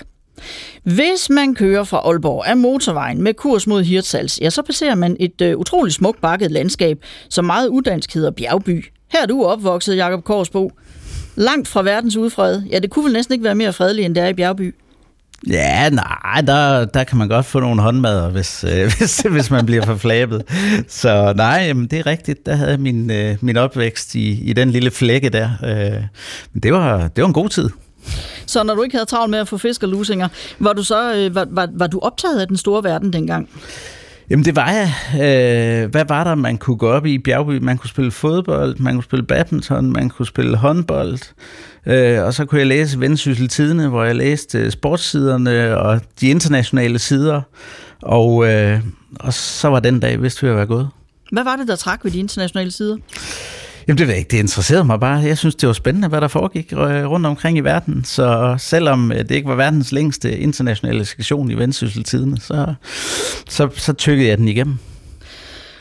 Hvis man kører fra Aalborg af motorvejen med kurs mod Hirtshals, ja, så passerer man et øh, utroligt smukt bakket landskab, som meget uddansk hedder Bjergby. Her er du opvokset, Jakob Korsbo. Langt fra verdens udfred. Ja, det kunne vel næsten ikke være mere fredeligt, end det er i Bjergby. Ja, nej, der, der kan man godt få nogle håndmadder, hvis, øh, hvis, hvis man bliver for flabet. Så nej, jamen, det er rigtigt. Der havde jeg min, øh, min opvækst i, i den lille flække der. Øh, men det var, det var en god tid. Så når du ikke havde travlt med at få fisk og lusinger, var du så øh, var, var, var du optaget af den store verden dengang? Jamen det var jeg. Øh, hvad var der, man kunne gå op i Bjergby? Man kunne spille fodbold, man kunne spille badminton, man kunne spille håndbold. Øh, og så kunne jeg læse Vendsyssel Tidene, hvor jeg læste sportssiderne og de internationale sider. Og, øh, og så var den dag, vidste vi at være gået. Hvad var det, der trak ved de internationale sider? Jamen det ved jeg ikke, det interesserede mig bare. Jeg synes, det var spændende, hvad der foregik øh, rundt omkring i verden. Så selvom øh, det ikke var verdens længste internationale sektion i vendsysseltiden, så, så, så tykkede jeg den igennem.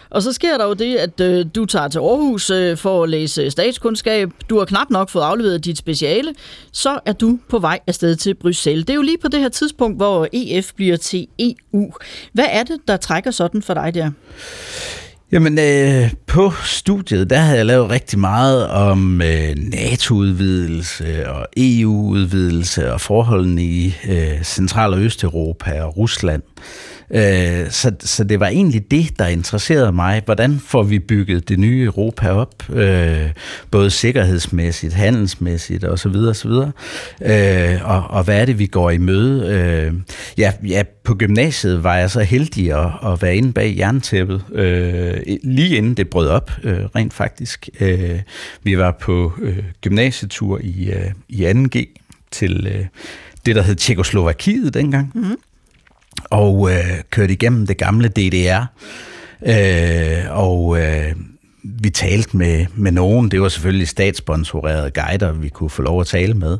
Og så sker der jo det, at øh, du tager til Aarhus øh, for at læse statskundskab. Du har knap nok fået afleveret dit speciale. Så er du på vej afsted til Bruxelles. Det er jo lige på det her tidspunkt, hvor EF bliver til EU. Hvad er det, der trækker sådan for dig der? Jamen, øh, på studiet, der havde jeg lavet rigtig meget om øh, NATO-udvidelse og EU-udvidelse og forholdene i øh, Central- og Østeuropa og Rusland. Øh, så, så det var egentlig det, der interesserede mig. Hvordan får vi bygget det nye Europa op? Øh, både sikkerhedsmæssigt, handelsmæssigt osv. osv. Øh, og, og hvad er det, vi går i møde? Øh, ja, ja, på gymnasiet var jeg så heldig at, at være inde bag jerntæppet. Øh, lige inden det brød op, øh, rent faktisk. Øh, vi var på øh, gymnasietur i, øh, i 2G til øh, det, der hed Tjekoslovakiet dengang. Mm-hmm. Og øh, kørte igennem det gamle DDR. Øh, og øh, vi talte med, med nogen, det var selvfølgelig statssponsorerede guider, vi kunne få lov at tale med,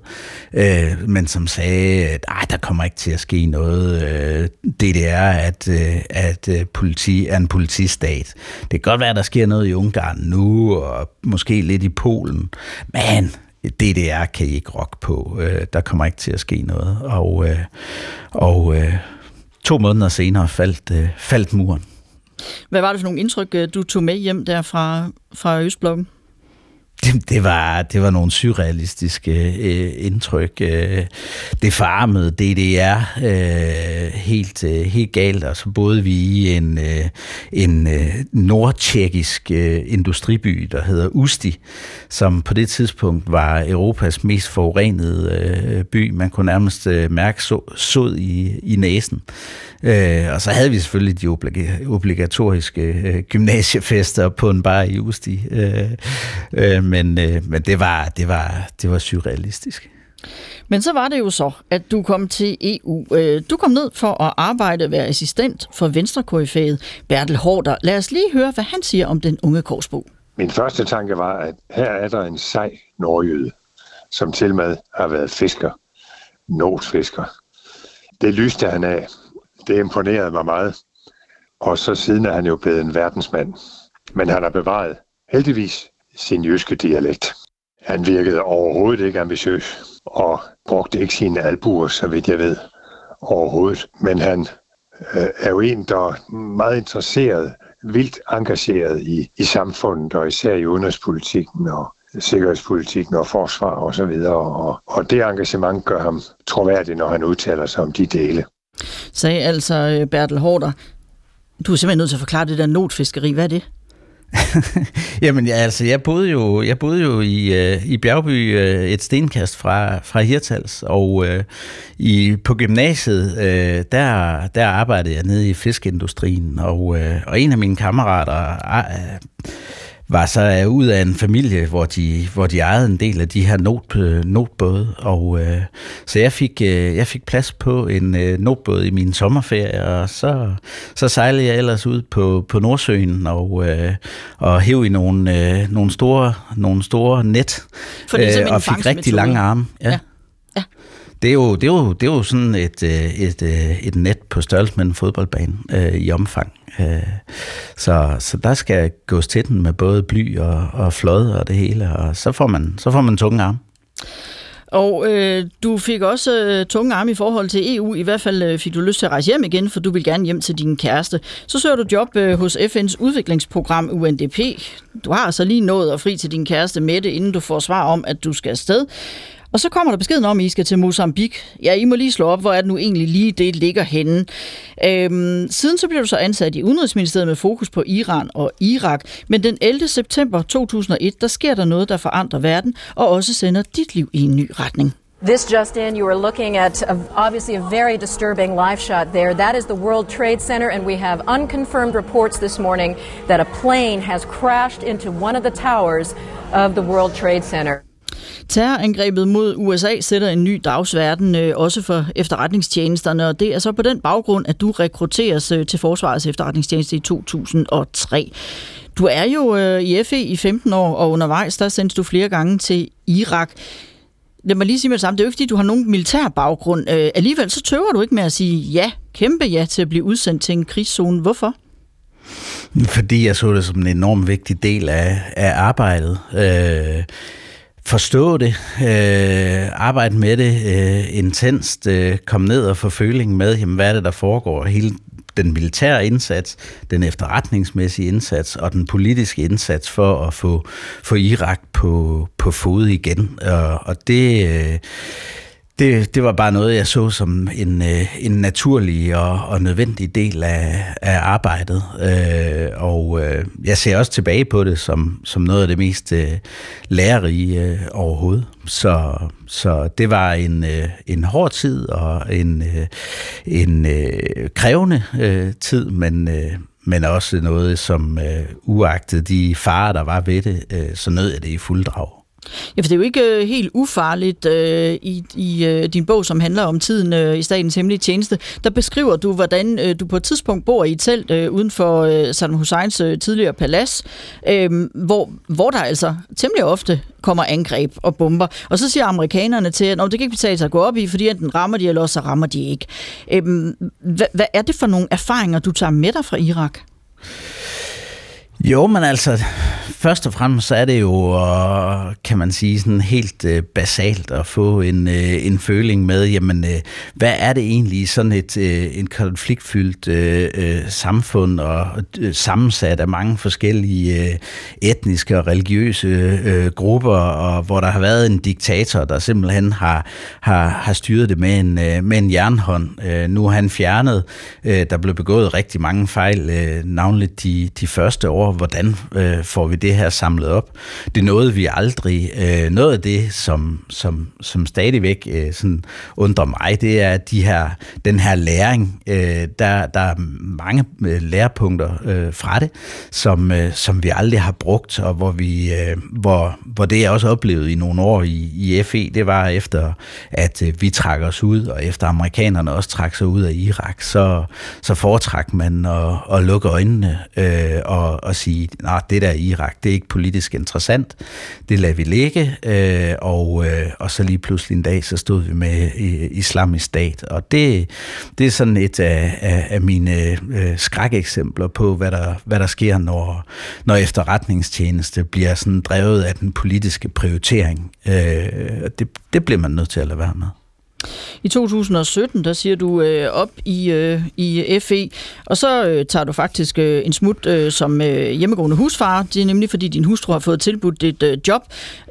øh, men som sagde, at ah, der kommer ikke til at ske noget. Øh, DDR at, øh, at øh, politi er en politistat. Det kan godt være, at der sker noget i Ungarn nu, og måske lidt i Polen, men DDR kan I ikke rock på. Øh, der kommer ikke til at ske noget. Og, øh, og øh, to måneder senere faldt, øh, faldt muren. Hvad var det for nogle indtryk, øh, du tog med hjem der fra, fra Østblokken? Det, det, var, det var nogle surrealistiske øh, indtryk. Øh, det farmede DDR øh, helt, øh, helt galt, og så boede vi i en, øh, en øh, nordtjekkisk øh, industriby, der hedder Usti, som på det tidspunkt var Europas mest forurenede øh, by. Man kunne nærmest øh, mærke så, sod i, i næsen. Øh, og så havde vi selvfølgelig de obligatoriske øh, gymnasiefester på en bar i Usti. Øh, øh, men øh, men det, var, det, var, det var surrealistisk. Men så var det jo så, at du kom til EU. Øh, du kom ned for at arbejde være assistent for venstre Bertel Hårder. Lad os lige høre, hvad han siger om den unge korsbo. Min første tanke var, at her er der en sej nordjyde, som til med har været fisker. Notfisker. Det lyste han af. Det imponerede mig meget. Og så siden er han jo blevet en verdensmand. Men han har bevaret, heldigvis, sin jyske dialekt. Han virkede overhovedet ikke ambitiøs og brugte ikke sine albuer, så vidt jeg ved, overhovedet. Men han øh, er jo en, der er meget interesseret, vildt engageret i, i samfundet, og især i udenrigspolitikken og sikkerhedspolitikken og forsvar og så videre. Og, og det engagement gør ham troværdig, når han udtaler sig om de dele. Sagde altså øh, Bertel Hårder. Du er simpelthen nødt til at forklare det der notfiskeri. Hvad er det? Jamen, ja, altså, jeg boede jo, jeg boede jo i, øh, i Bjergby øh, et stenkast fra, fra Hirtals, og øh, i, på gymnasiet, øh, der, der arbejdede jeg nede i fiskeindustrien, og, øh, og en af mine kammerater Øh, var så ud af en familie, hvor de, hvor de ejede en del af de her not, øh, notbåde. Og, øh, så jeg fik, øh, jeg fik plads på en øh, notbåd i min sommerferie, og så, så sejlede jeg ellers ud på, på Nordsøen og, øh, og hæv i nogle, øh, nogle, store, nogle store net, øh, og fik rigtig lange arme. Ja. ja. Det er, jo, det, er jo, det er jo sådan et, øh, et, øh, et net på størrelse med en fodboldbane øh, i omfang. Øh, så, så der skal gås til den med både bly og, og flod og det hele, og så får man, så får man tunge arme. Og øh, du fik også øh, tunge arme i forhold til EU. I hvert fald øh, fik du lyst til at rejse hjem igen, for du vil gerne hjem til din kæreste. Så søger du job øh, hos FN's udviklingsprogram UNDP. Du har altså lige nået at fri til din kæreste Mette, inden du får svar om, at du skal afsted. Og så kommer der beskeden om, at I skal til Mozambique. Ja, I må lige slå op, hvor er det nu egentlig lige, det ligger henne. Øhm, siden så bliver du så ansat i Udenrigsministeriet med fokus på Iran og Irak. Men den 11. september 2001, der sker der noget, der forandrer verden, og også sender dit liv i en ny retning. This just in, you are looking at a, obviously a very disturbing live shot there. That is the World Trade Center, and we have unconfirmed reports this morning that a plane has crashed into one of the towers of the World Trade Center. Terrorangrebet mod USA sætter en ny dagsverden, øh, også for efterretningstjenesterne, og det er så på den baggrund, at du rekrutteres øh, til Forsvarets efterretningstjeneste i 2003. Du er jo øh, i FE i 15 år, og undervejs der sendes du flere gange til Irak. Lad mig lige sige med det samme, det er jo ikke fordi, du har nogen militær baggrund. Øh, alligevel så tøver du ikke med at sige ja, kæmpe ja til at blive udsendt til en krigszone. Hvorfor? Fordi jeg så det som en enorm vigtig del af, af arbejdet. Øh, forstå det, øh, arbejde med det øh, intenst, øh, komme ned og få følingen med, jamen, hvad er det, der foregår, hele den militære indsats, den efterretningsmæssige indsats og den politiske indsats for at få, få Irak på, på fod igen. Og, og det... Øh, det, det var bare noget, jeg så som en, øh, en naturlig og, og nødvendig del af, af arbejdet. Øh, og øh, jeg ser også tilbage på det som, som noget af det mest øh, lærerige øh, overhovedet. Så, så det var en, øh, en hård tid og en, øh, en øh, krævende øh, tid, men, øh, men også noget, som øh, uagtet de farer, der var ved det, øh, så nød jeg det i fuld drag. Ja, for det er jo ikke øh, helt ufarligt øh, i, i øh, din bog, som handler om tiden øh, i statens hemmelige tjeneste. Der beskriver du, hvordan øh, du på et tidspunkt bor i et telt øh, uden for øh, Saddam Husseins øh, tidligere palads, øh, hvor, hvor der altså temmelig ofte kommer angreb og bomber. Og så siger amerikanerne til, at det kan ikke betale sig at gå op i, fordi enten rammer de, eller så rammer de ikke. Øh, hvad, hvad er det for nogle erfaringer, du tager med dig fra Irak? Jo, men altså, først og fremmest så er det jo, øh, kan man sige, sådan helt øh, basalt at få en, øh, en føling med, jamen, øh, hvad er det egentlig sådan et øh, en konfliktfyldt øh, øh samfund og sammensat af mange forskellige etniske og religiøse øh, grupper, og hvor der har været en diktator, der simpelthen har, har, har styret det med en, med en jernhånd. Øh, nu er han fjernet. Øh, der blev begået rigtig mange fejl, øh, navnligt de, de første år, hvordan øh, får vi det her samlet op. Det nåede vi aldrig. Øh, noget af det, som, som, som stadigvæk øh, sådan undrer mig, det er de her, den her læring. Øh, der, der er mange øh, lærepunkter øh, fra det, som, øh, som vi aldrig har brugt, og hvor, vi, øh, hvor, hvor det jeg også oplevede i nogle år i, i FE, det var efter, at øh, vi trak os ud, og efter amerikanerne også trak sig ud af Irak, så, så foretrak man at, at lukke øjnene øh, og, og sige, nej, det der Irak, det er ikke politisk interessant, det lader vi ligge, øh, og, øh, og så lige pludselig en dag, så stod vi med øh, islamisk stat, og det, det er sådan et af, af, af mine øh, skrækeksempler på, hvad der, hvad der sker, når, når efterretningstjeneste bliver sådan drevet af den politiske prioritering. Øh, det, det bliver man nødt til at lade være med. I 2017, der siger du øh, op i, øh, i FE, og så øh, tager du faktisk øh, en smut øh, som øh, hjemmegående husfar. Det er nemlig, fordi din hustru har fået tilbudt et øh, job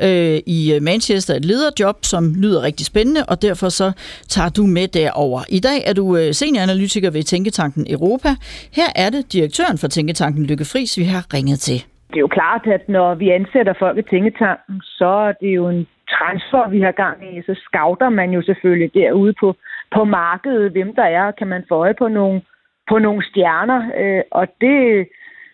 øh, i øh, Manchester, et lederjob, som lyder rigtig spændende, og derfor så tager du med derover. I dag er du øh, senioranalytiker ved Tænketanken Europa. Her er det direktøren for Tænketanken Lykke Friis, vi har ringet til. Det er jo klart, at når vi ansætter folk i Tænketanken, så er det jo en transfer, vi har gang i, så scouter man jo selvfølgelig derude på, på markedet, hvem der er, kan man få øje på nogle, på nogle stjerner, øh, og det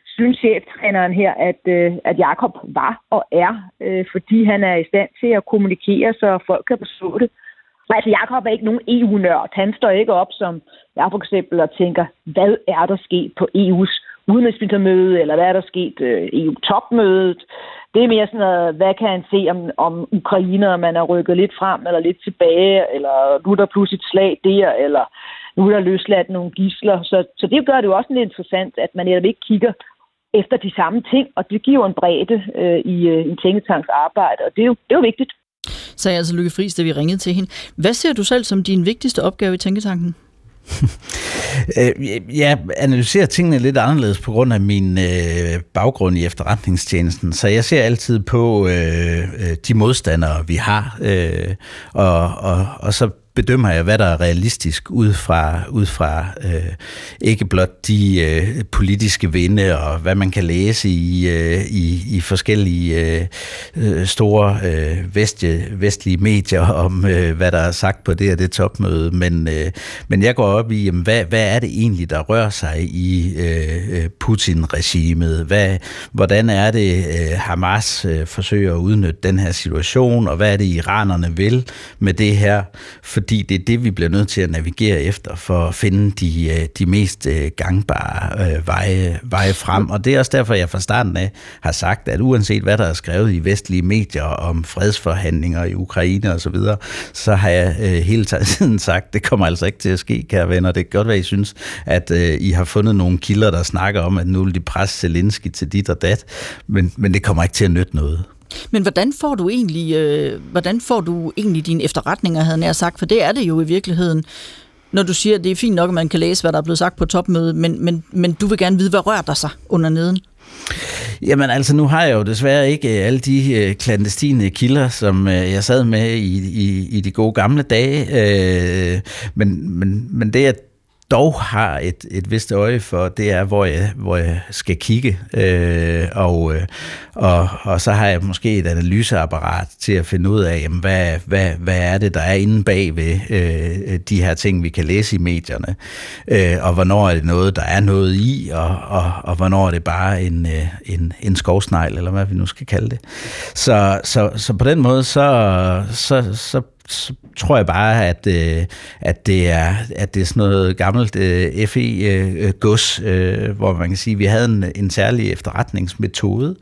synes cheftræneren her, at, øh, at Jakob var og er, øh, fordi han er i stand til at kommunikere, så folk kan forstå det. Altså, Jakob er ikke nogen EU-nørd. Han står ikke op som jeg for eksempel og tænker, hvad er der sket på EU's udenrigsministermøde, eller hvad er der sket øh, EU-topmødet. Det er mere sådan noget, hvad kan han se om, om Ukraine, om man er rykket lidt frem eller lidt tilbage, eller nu er der pludselig et slag der, eller nu er der løsladt nogle gisler. Så, så det gør det jo også lidt interessant, at man netop ikke kigger efter de samme ting, og det giver en bredde øh, i øh, en tænketanks arbejde, og det er jo, det er jo vigtigt. Sagde altså Lykke Friis, da vi ringede til hende. Hvad ser du selv som din vigtigste opgave i Tænketanken? Øh, jeg analyserer tingene lidt anderledes på grund af min øh, baggrund i efterretningstjenesten, så jeg ser altid på øh, øh de modstandere, vi har, øh, og, og, og så bedømmer jeg, hvad der er realistisk ud fra, ud fra øh, ikke blot de øh, politiske vinde og hvad man kan læse i, øh, i, i forskellige øh, øh store øh, vestje, vestlige medier om, øh, hvad der er sagt på det og det topmøde, men, øh, men jeg går op i, jamen, hvad, hvad er det egentlig, der rører sig i øh, øh Putin-regimet? Hvad, hvordan er det, øh, Hamas øh, forsøger at udnytte den her situation, og hvad er det, iranerne vil med det her? For fordi det er det, vi bliver nødt til at navigere efter for at finde de, øh, de mest øh, gangbare øh, veje, veje frem. Og det er også derfor, jeg fra starten af har sagt, at uanset hvad der er skrevet i vestlige medier om fredsforhandlinger i Ukraine osv., så, videre, så har jeg øh, hele tiden sagt, det kommer altså ikke til at ske, kære venner. Det kan godt være, I synes, at I har fundet nogle kilder, der snakker om, at nu vil de presse Zelensky til dit og dat, men, men det kommer ikke til at nytte noget. Men hvordan får du egentlig, øh, hvordan får du egentlig dine efterretninger, havde jeg sagt, for det er det jo i virkeligheden, når du siger, at det er fint nok, at man kan læse, hvad der er blevet sagt på topmødet, men, men, men du vil gerne vide, hvad rører der sig under neden? Jamen altså, nu har jeg jo desværre ikke øh, alle de øh, klandestine kilder, som øh, jeg sad med i, i, i de gode gamle dage, øh, men, men, men det, jeg dog har et, et vist øje for, det er, hvor jeg, hvor jeg skal kigge. Øh, og, øh, og, og så har jeg måske et analyseapparat til at finde ud af, jamen, hvad, hvad, hvad er det, der er inde bag ved øh, de her ting, vi kan læse i medierne. Øh, og hvornår er det noget, der er noget i, og, og, og hvornår er det bare en, øh, en, en skovsnegl, eller hvad vi nu skal kalde det. Så, så, så på den måde, så, så, så så tror jeg bare, at, øh, at, det, er, at det er sådan noget gammelt øh, FE-gods, øh, øh, hvor man kan sige, at vi havde en, en særlig efterretningsmetode,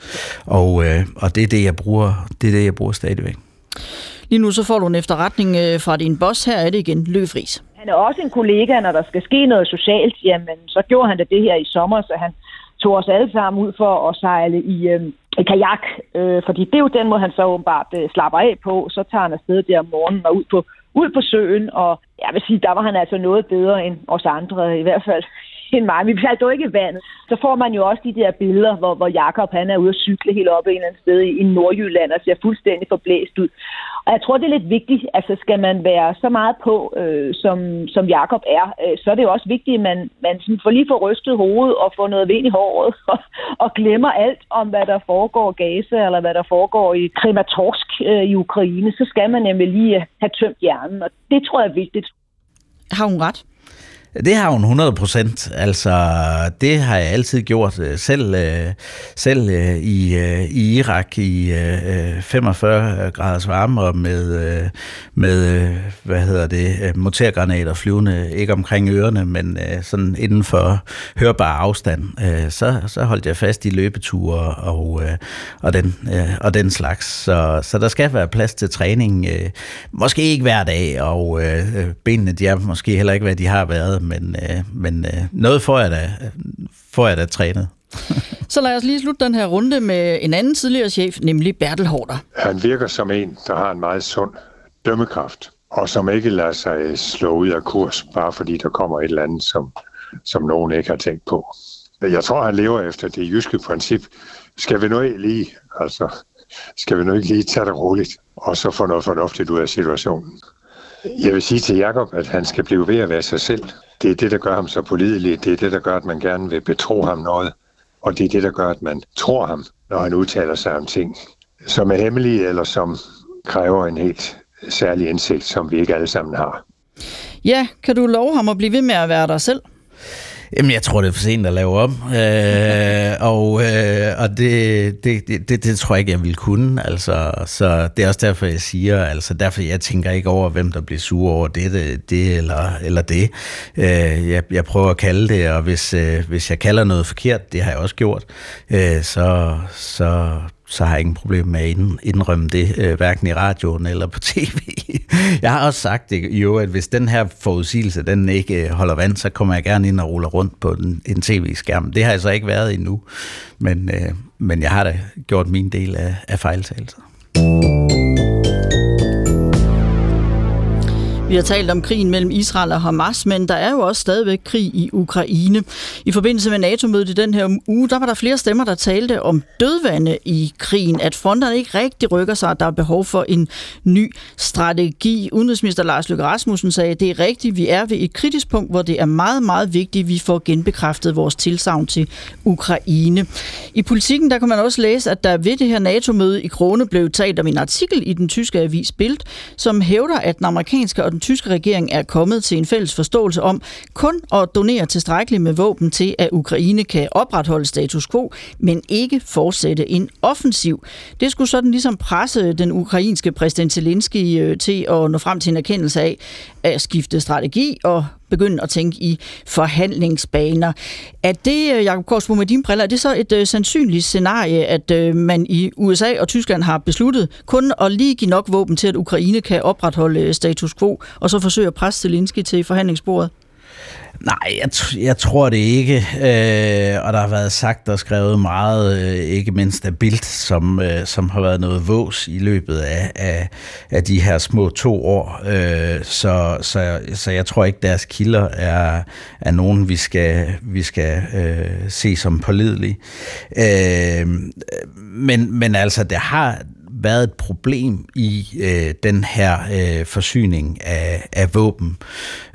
og, øh, og det er det, jeg bruger, det er det, jeg bruger stadigvæk. Lige nu så får du en efterretning øh, fra din boss. Her er det igen, Løfris. Han er også en kollega, når der skal ske noget socialt. Jamen, så gjorde han det, det her i sommer, så han tog os alle sammen ud for at sejle i, øh, i kajak, øh, fordi det er jo den måde, han så åbenbart øh, slapper af på. Så tager han afsted der om morgenen og ud på, ud på søen, og jeg vil sige, der var han altså noget bedre end os andre, i hvert fald end mig. Vi faldt dog ikke i vandet. Så får man jo også de der billeder, hvor, hvor Jakob han er ude at cykle helt op et eller andet sted i, i Nordjylland og ser fuldstændig forblæst ud. Og jeg tror, det er lidt vigtigt, altså skal man være så meget på, øh, som, som Jakob er, øh, så er det jo også vigtigt, at man, man sådan får lige får rystet hovedet og får noget vind i håret og, og glemmer alt om, hvad der foregår i Gaza eller hvad der foregår i Krematorsk øh, i Ukraine. Så skal man nemlig lige have tømt hjernen, og det tror jeg er vigtigt. Har hun ret? Det har hun 100 procent. Altså, det har jeg altid gjort. Øh, selv, øh, selv øh, i, i Irak i 45 graders varme og med, med hvad hedder det, motorgranater flyvende, ikke omkring ørerne, men sådan inden for hørbar afstand, så, så holdt jeg fast i løbeture og, og, den, og den slags. Så, så der skal være plads til træning. Måske ikke hver dag, og benene de er måske heller ikke, hvad de har været, men, øh, men øh, noget får jeg da, får jeg da trænet. Så lad os lige slutte den her runde med en anden tidligere chef, nemlig Bertel Hårder. Han virker som en, der har en meget sund dømmekraft, og som ikke lader sig slå ud af kurs, bare fordi der kommer et eller andet, som, som nogen ikke har tænkt på. Jeg tror, han lever efter det jyske princip. Skal vi nu ikke lige, altså, skal vi nu ikke lige tage det roligt, og så få noget fornuftigt ud af situationen. Jeg vil sige til Jakob, at han skal blive ved at være sig selv. Det er det, der gør ham så pålidelig. Det er det, der gør, at man gerne vil betro ham noget. Og det er det, der gør, at man tror ham, når han udtaler sig om ting, som er hemmelige eller som kræver en helt særlig indsigt, som vi ikke alle sammen har. Ja, kan du love ham at blive ved med at være dig selv? Jamen, jeg tror, det er for sent at lave om. øh, og øh, og det, det, det, det tror jeg ikke, jeg vil kunne. Altså, så det er også derfor, jeg siger, altså derfor jeg tænker ikke over, hvem der bliver sur over det, det, det eller, eller det. Øh, jeg, jeg prøver at kalde det, og hvis, øh, hvis jeg kalder noget forkert, det har jeg også gjort, øh, så, så så har jeg ingen problem med at indrømme det, øh, hverken i radioen eller på tv. jeg har også sagt det jo, at hvis den her forudsigelse, den ikke øh, holder vand, så kommer jeg gerne ind og ruller rundt på en, en tv-skærm. Det har jeg så ikke været endnu, men, øh, men jeg har da gjort min del af, af fejltagelser. Vi har talt om krigen mellem Israel og Hamas, men der er jo også stadigvæk krig i Ukraine. I forbindelse med NATO-mødet i den her uge, der var der flere stemmer, der talte om dødvande i krigen, at fronterne ikke rigtig rykker sig, at der er behov for en ny strategi. Udenrigsminister Lars Løkke Rasmussen sagde, at det er rigtigt, vi er ved et kritisk punkt, hvor det er meget, meget vigtigt, at vi får genbekræftet vores tilsavn til Ukraine. I politikken, der kan man også læse, at der ved det her NATO-møde i Krone blev talt om en artikel i den tyske avis Bild, som hævder, at den amerikanske og den tyske regering er kommet til en fælles forståelse om kun at donere tilstrækkeligt med våben til, at Ukraine kan opretholde status quo, men ikke fortsætte en offensiv. Det skulle sådan ligesom presse den ukrainske præsident Zelensky øh, til at nå frem til en erkendelse af at skifte strategi og begynde at tænke i forhandlingsbaner. Er det, øh, Jacob Korsbo, med dine briller, er det så et øh, sandsynligt scenarie, at øh, man i USA og Tyskland har besluttet kun at lige give nok våben til, at Ukraine kan opretholde øh, status quo, og så forsøge at presse Zelensky til forhandlingsbordet? Nej, jeg, jeg tror det ikke. Øh, og der har været sagt og skrevet meget, øh, ikke mindst af Bildt, som, øh, som har været noget vås i løbet af, af, af de her små to år. Øh, så, så, så jeg tror ikke, deres kilder er, er nogen, vi skal, vi skal øh, se som pålidelige. Øh, men, men altså, det har været et problem i øh, den her øh, forsyning af, af våben.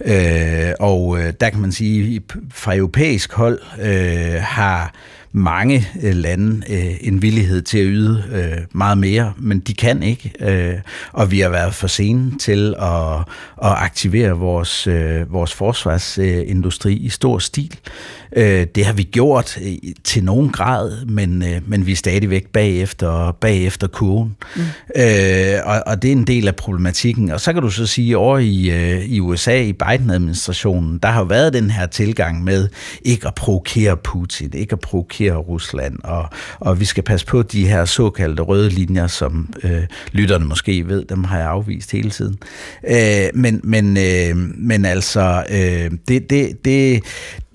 Øh, og øh, der kan man sige, fra europæisk hold øh, har mange øh, lande øh, en villighed til at yde øh, meget mere, men de kan ikke, øh, og vi har været for sene til at, at aktivere vores, øh, vores forsvarsindustri i stor stil. Øh, det har vi gjort øh, til nogen grad, men, øh, men vi er stadigvæk bagefter, bagefter kurven. Mm. Øh, og, og det er en del af problematikken. Og så kan du så sige, over i, øh, i USA, i Biden-administrationen, der har været den her tilgang med ikke at provokere Putin, ikke at provokere Rusland, og, og vi skal passe på de her såkaldte røde linjer, som øh, lytterne måske ved, dem har jeg afvist hele tiden. Øh, men, men, øh, men altså, øh, det, det, det,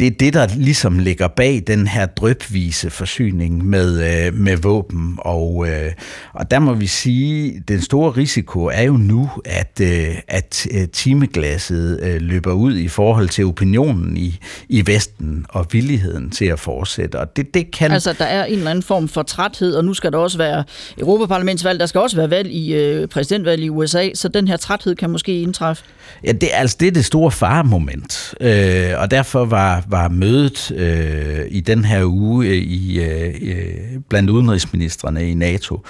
det er det, der ligesom ligger bag den her drøbvise forsyning med, øh, med våben. Og, øh, og der må vi sige, den store risiko er jo nu, at, øh, at øh, timeglasset øh, løber ud i forhold til opinionen i, i Vesten og villigheden til at fortsætte. Og det, det kan... Altså, der er en eller anden form for træthed, og nu skal der også være Europaparlamentsvalg, der skal også være valg i øh, præsidentvalg i USA, så den her træthed kan måske indtræffe. Ja, det, altså, det er det store faremoment, øh, og derfor var, var mødet øh, i den her uge øh, i øh, øh blandt udenrigsministerne i NATO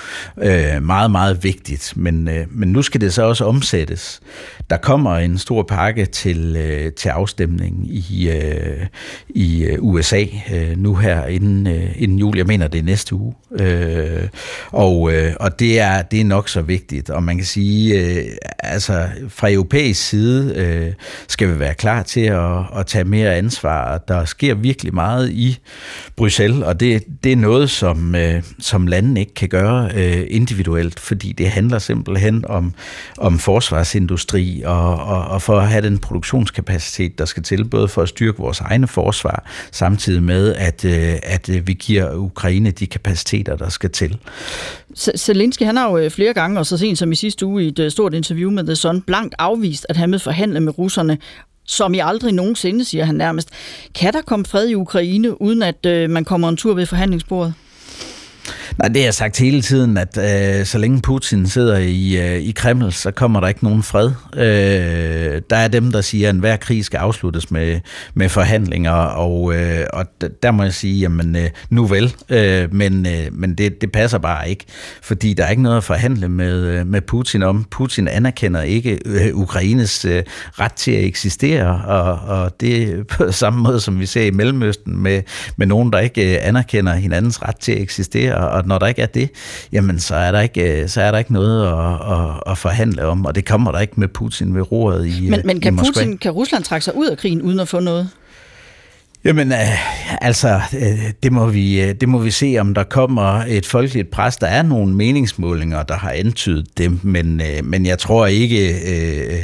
øh, meget, meget vigtigt. Men, øh, men nu skal det så også omsættes. Der kommer en stor pakke til, øh, til afstemning i, øh, i øh, USA øh, nu her inden, øh, inden jul. Jeg mener, det er næste uge. Øh, og øh, og det, er, det er nok så vigtigt. Og man kan sige, øh, altså fra europæisk side øh, skal vi være klar til at, at tage mere ansvar. Der sker virkelig meget i Bruxelles, og det, det er noget, som, øh, som landene ikke kan gøre øh, individuelt, fordi det handler simpelthen om, om forsvarsindustri og, og, og for at have den produktionskapacitet, der skal til, både for at styrke vores egne forsvar, samtidig med, at, øh, at øh, vi giver Ukraine de kapaciteter, der skal til. Zelensky, han har jo øh, flere gange, og så sent som i sidste uge i et øh, stort interview med The Sun, blankt afvist, at han vil forhandle med russerne som i aldrig nogensinde, siger han nærmest. Kan der komme fred i Ukraine, uden at øh, man kommer en tur ved forhandlingsbordet? Nej, det har jeg sagt hele tiden, at øh, så længe Putin sidder i, øh, i Kreml, så kommer der ikke nogen fred. Øh, der er dem, der siger, at enhver krig skal afsluttes med, med forhandlinger, og, øh, og der må jeg sige, jamen øh, nu vel, øh, men, øh, men det, det passer bare ikke, fordi der er ikke noget at forhandle med, øh, med Putin om. Putin anerkender ikke øh, Ukraines øh, ret til at eksistere, og, og det på samme måde, som vi ser i Mellemøsten med, med nogen, der ikke øh, anerkender hinandens ret til at eksistere, og og når der ikke er det, jamen så er der ikke, så er der ikke noget at, at, at forhandle om, og det kommer der ikke med Putin ved roret i Men, men kan, i Putin, kan Rusland trække sig ud af krigen uden at få noget? Jamen, øh, altså, øh, det, må vi, øh, det må vi se, om der kommer et folkeligt pres. Der er nogle meningsmålinger, der har antydet det, men, øh, men jeg tror ikke, øh,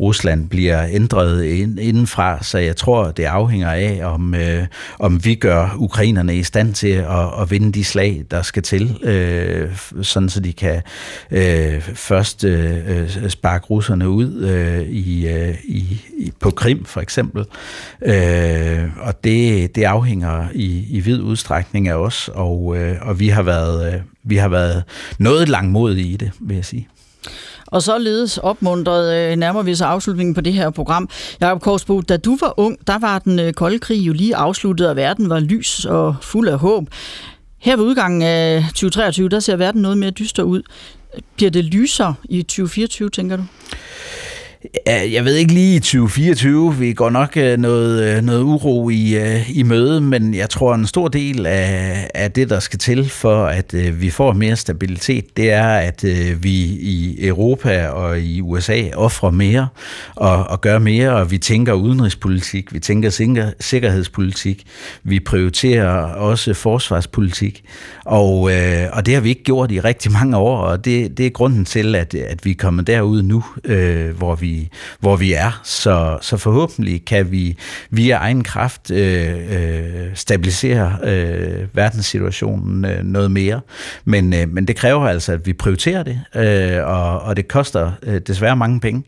Rusland bliver ændret ind, indenfra, så jeg tror, det afhænger af, om, øh, om vi gør ukrainerne i stand til at, at vinde de slag, der skal til, øh, sådan så de kan øh, først øh, sparke russerne ud øh, i, øh, i, på Krim, for eksempel. Øh, og det, det afhænger i, i vid udstrækning af os, og, øh, og vi, har været, øh, vi har været noget langmodige i det, vil jeg sige. Og således opmuntret øh, nærmer vi så afslutningen på det her program. Jakob Korsbo, da du var ung, der var den øh, kolde krig jo lige afsluttet, og verden var lys og fuld af håb. Her ved udgangen af 2023, der ser verden noget mere dyster ud. Bliver det lysere i 2024, tænker du? Jeg ved ikke lige i 2024, vi går nok øh, noget, øh, noget uro i, øh, i møde, men jeg tror en stor del af, af det, der skal til for, at vi får mere stabilitet, det er, at vi i Europa og i USA offrer mere og, og gør mere, og vi tænker udenrigspolitik, vi tænker sikkerhedspolitik, vi prioriterer også forsvarspolitik, og, og det har vi ikke gjort i rigtig mange år, og det, det er grunden til, at, at vi er kommet derud nu, hvor vi Øh, hvor vi er. Så, så forhåbentlig kan vi via egen kraft øh, øh, stabilisere øh, verdenssituationen øh, noget mere. Men, øh, men det kræver altså, at vi prioriterer det, øh, og, og det koster øh, desværre mange penge.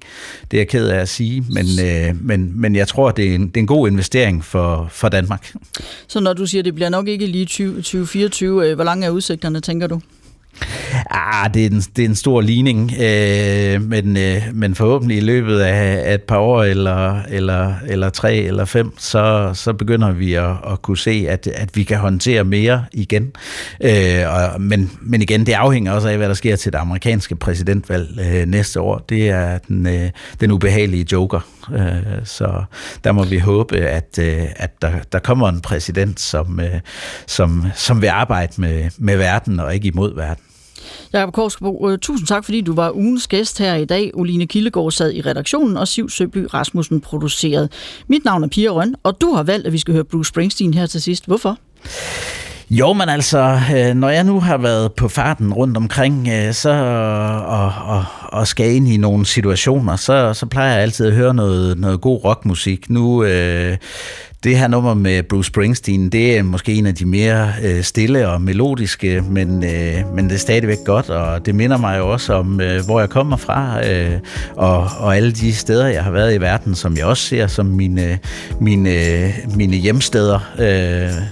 Det er jeg ked af at sige, men, øh, men, men jeg tror, det er, en, det er en god investering for, for Danmark. Så når du siger, at det bliver nok ikke lige 20, 2024, øh, hvor lange er udsigterne, tænker du? Ah, det er en, det er en stor ligning, øh, men, øh, men forhåbentlig i løbet af, af et par år, eller, eller, eller tre eller fem, så, så begynder vi at, at kunne se, at, at vi kan håndtere mere igen. Øh, og, men, men igen, det afhænger også af, hvad der sker til det amerikanske præsidentvalg øh, næste år. Det er den, øh, den ubehagelige joker. Øh, så der må vi håbe, at, øh, at der, der kommer en præsident, som, øh, som, som vil arbejde med, med verden og ikke imod verden. Jakob Korsbo, øh, tusind tak, fordi du var ugens gæst her i dag. Oline Kildegård sad i redaktionen, og Siv Søby Rasmussen producerede. Mit navn er Pia Røn, og du har valgt, at vi skal høre Bruce Springsteen her til sidst. Hvorfor? Jo, men altså, øh, når jeg nu har været på farten rundt omkring, øh, så og, og, og skal ind i nogle situationer, så, så plejer jeg altid at høre noget, noget god rockmusik. Nu øh, det her nummer med Bruce Springsteen, det er måske en af de mere øh, stille og melodiske, men, øh, men det er stadigvæk godt, og det minder mig jo også om, øh, hvor jeg kommer fra, øh, og, og alle de steder, jeg har været i verden, som jeg også ser som mine, mine, mine hjemsteder. Øh,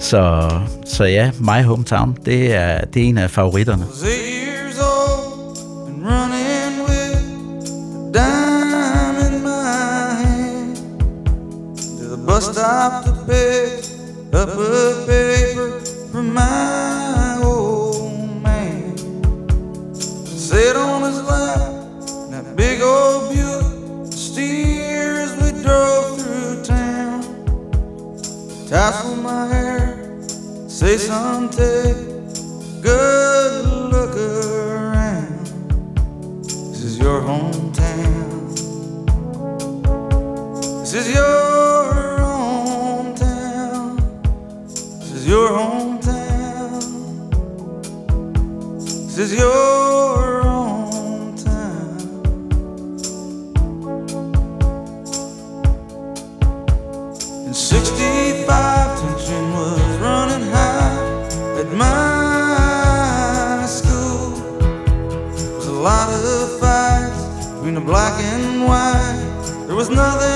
så, så ja, My Hometown, det er, det er en af favoritterne. Stop to pick up a paper from my old man. Sit on his lap, that big old Buick steers we drove through town. Tassel my hair, say something, nothing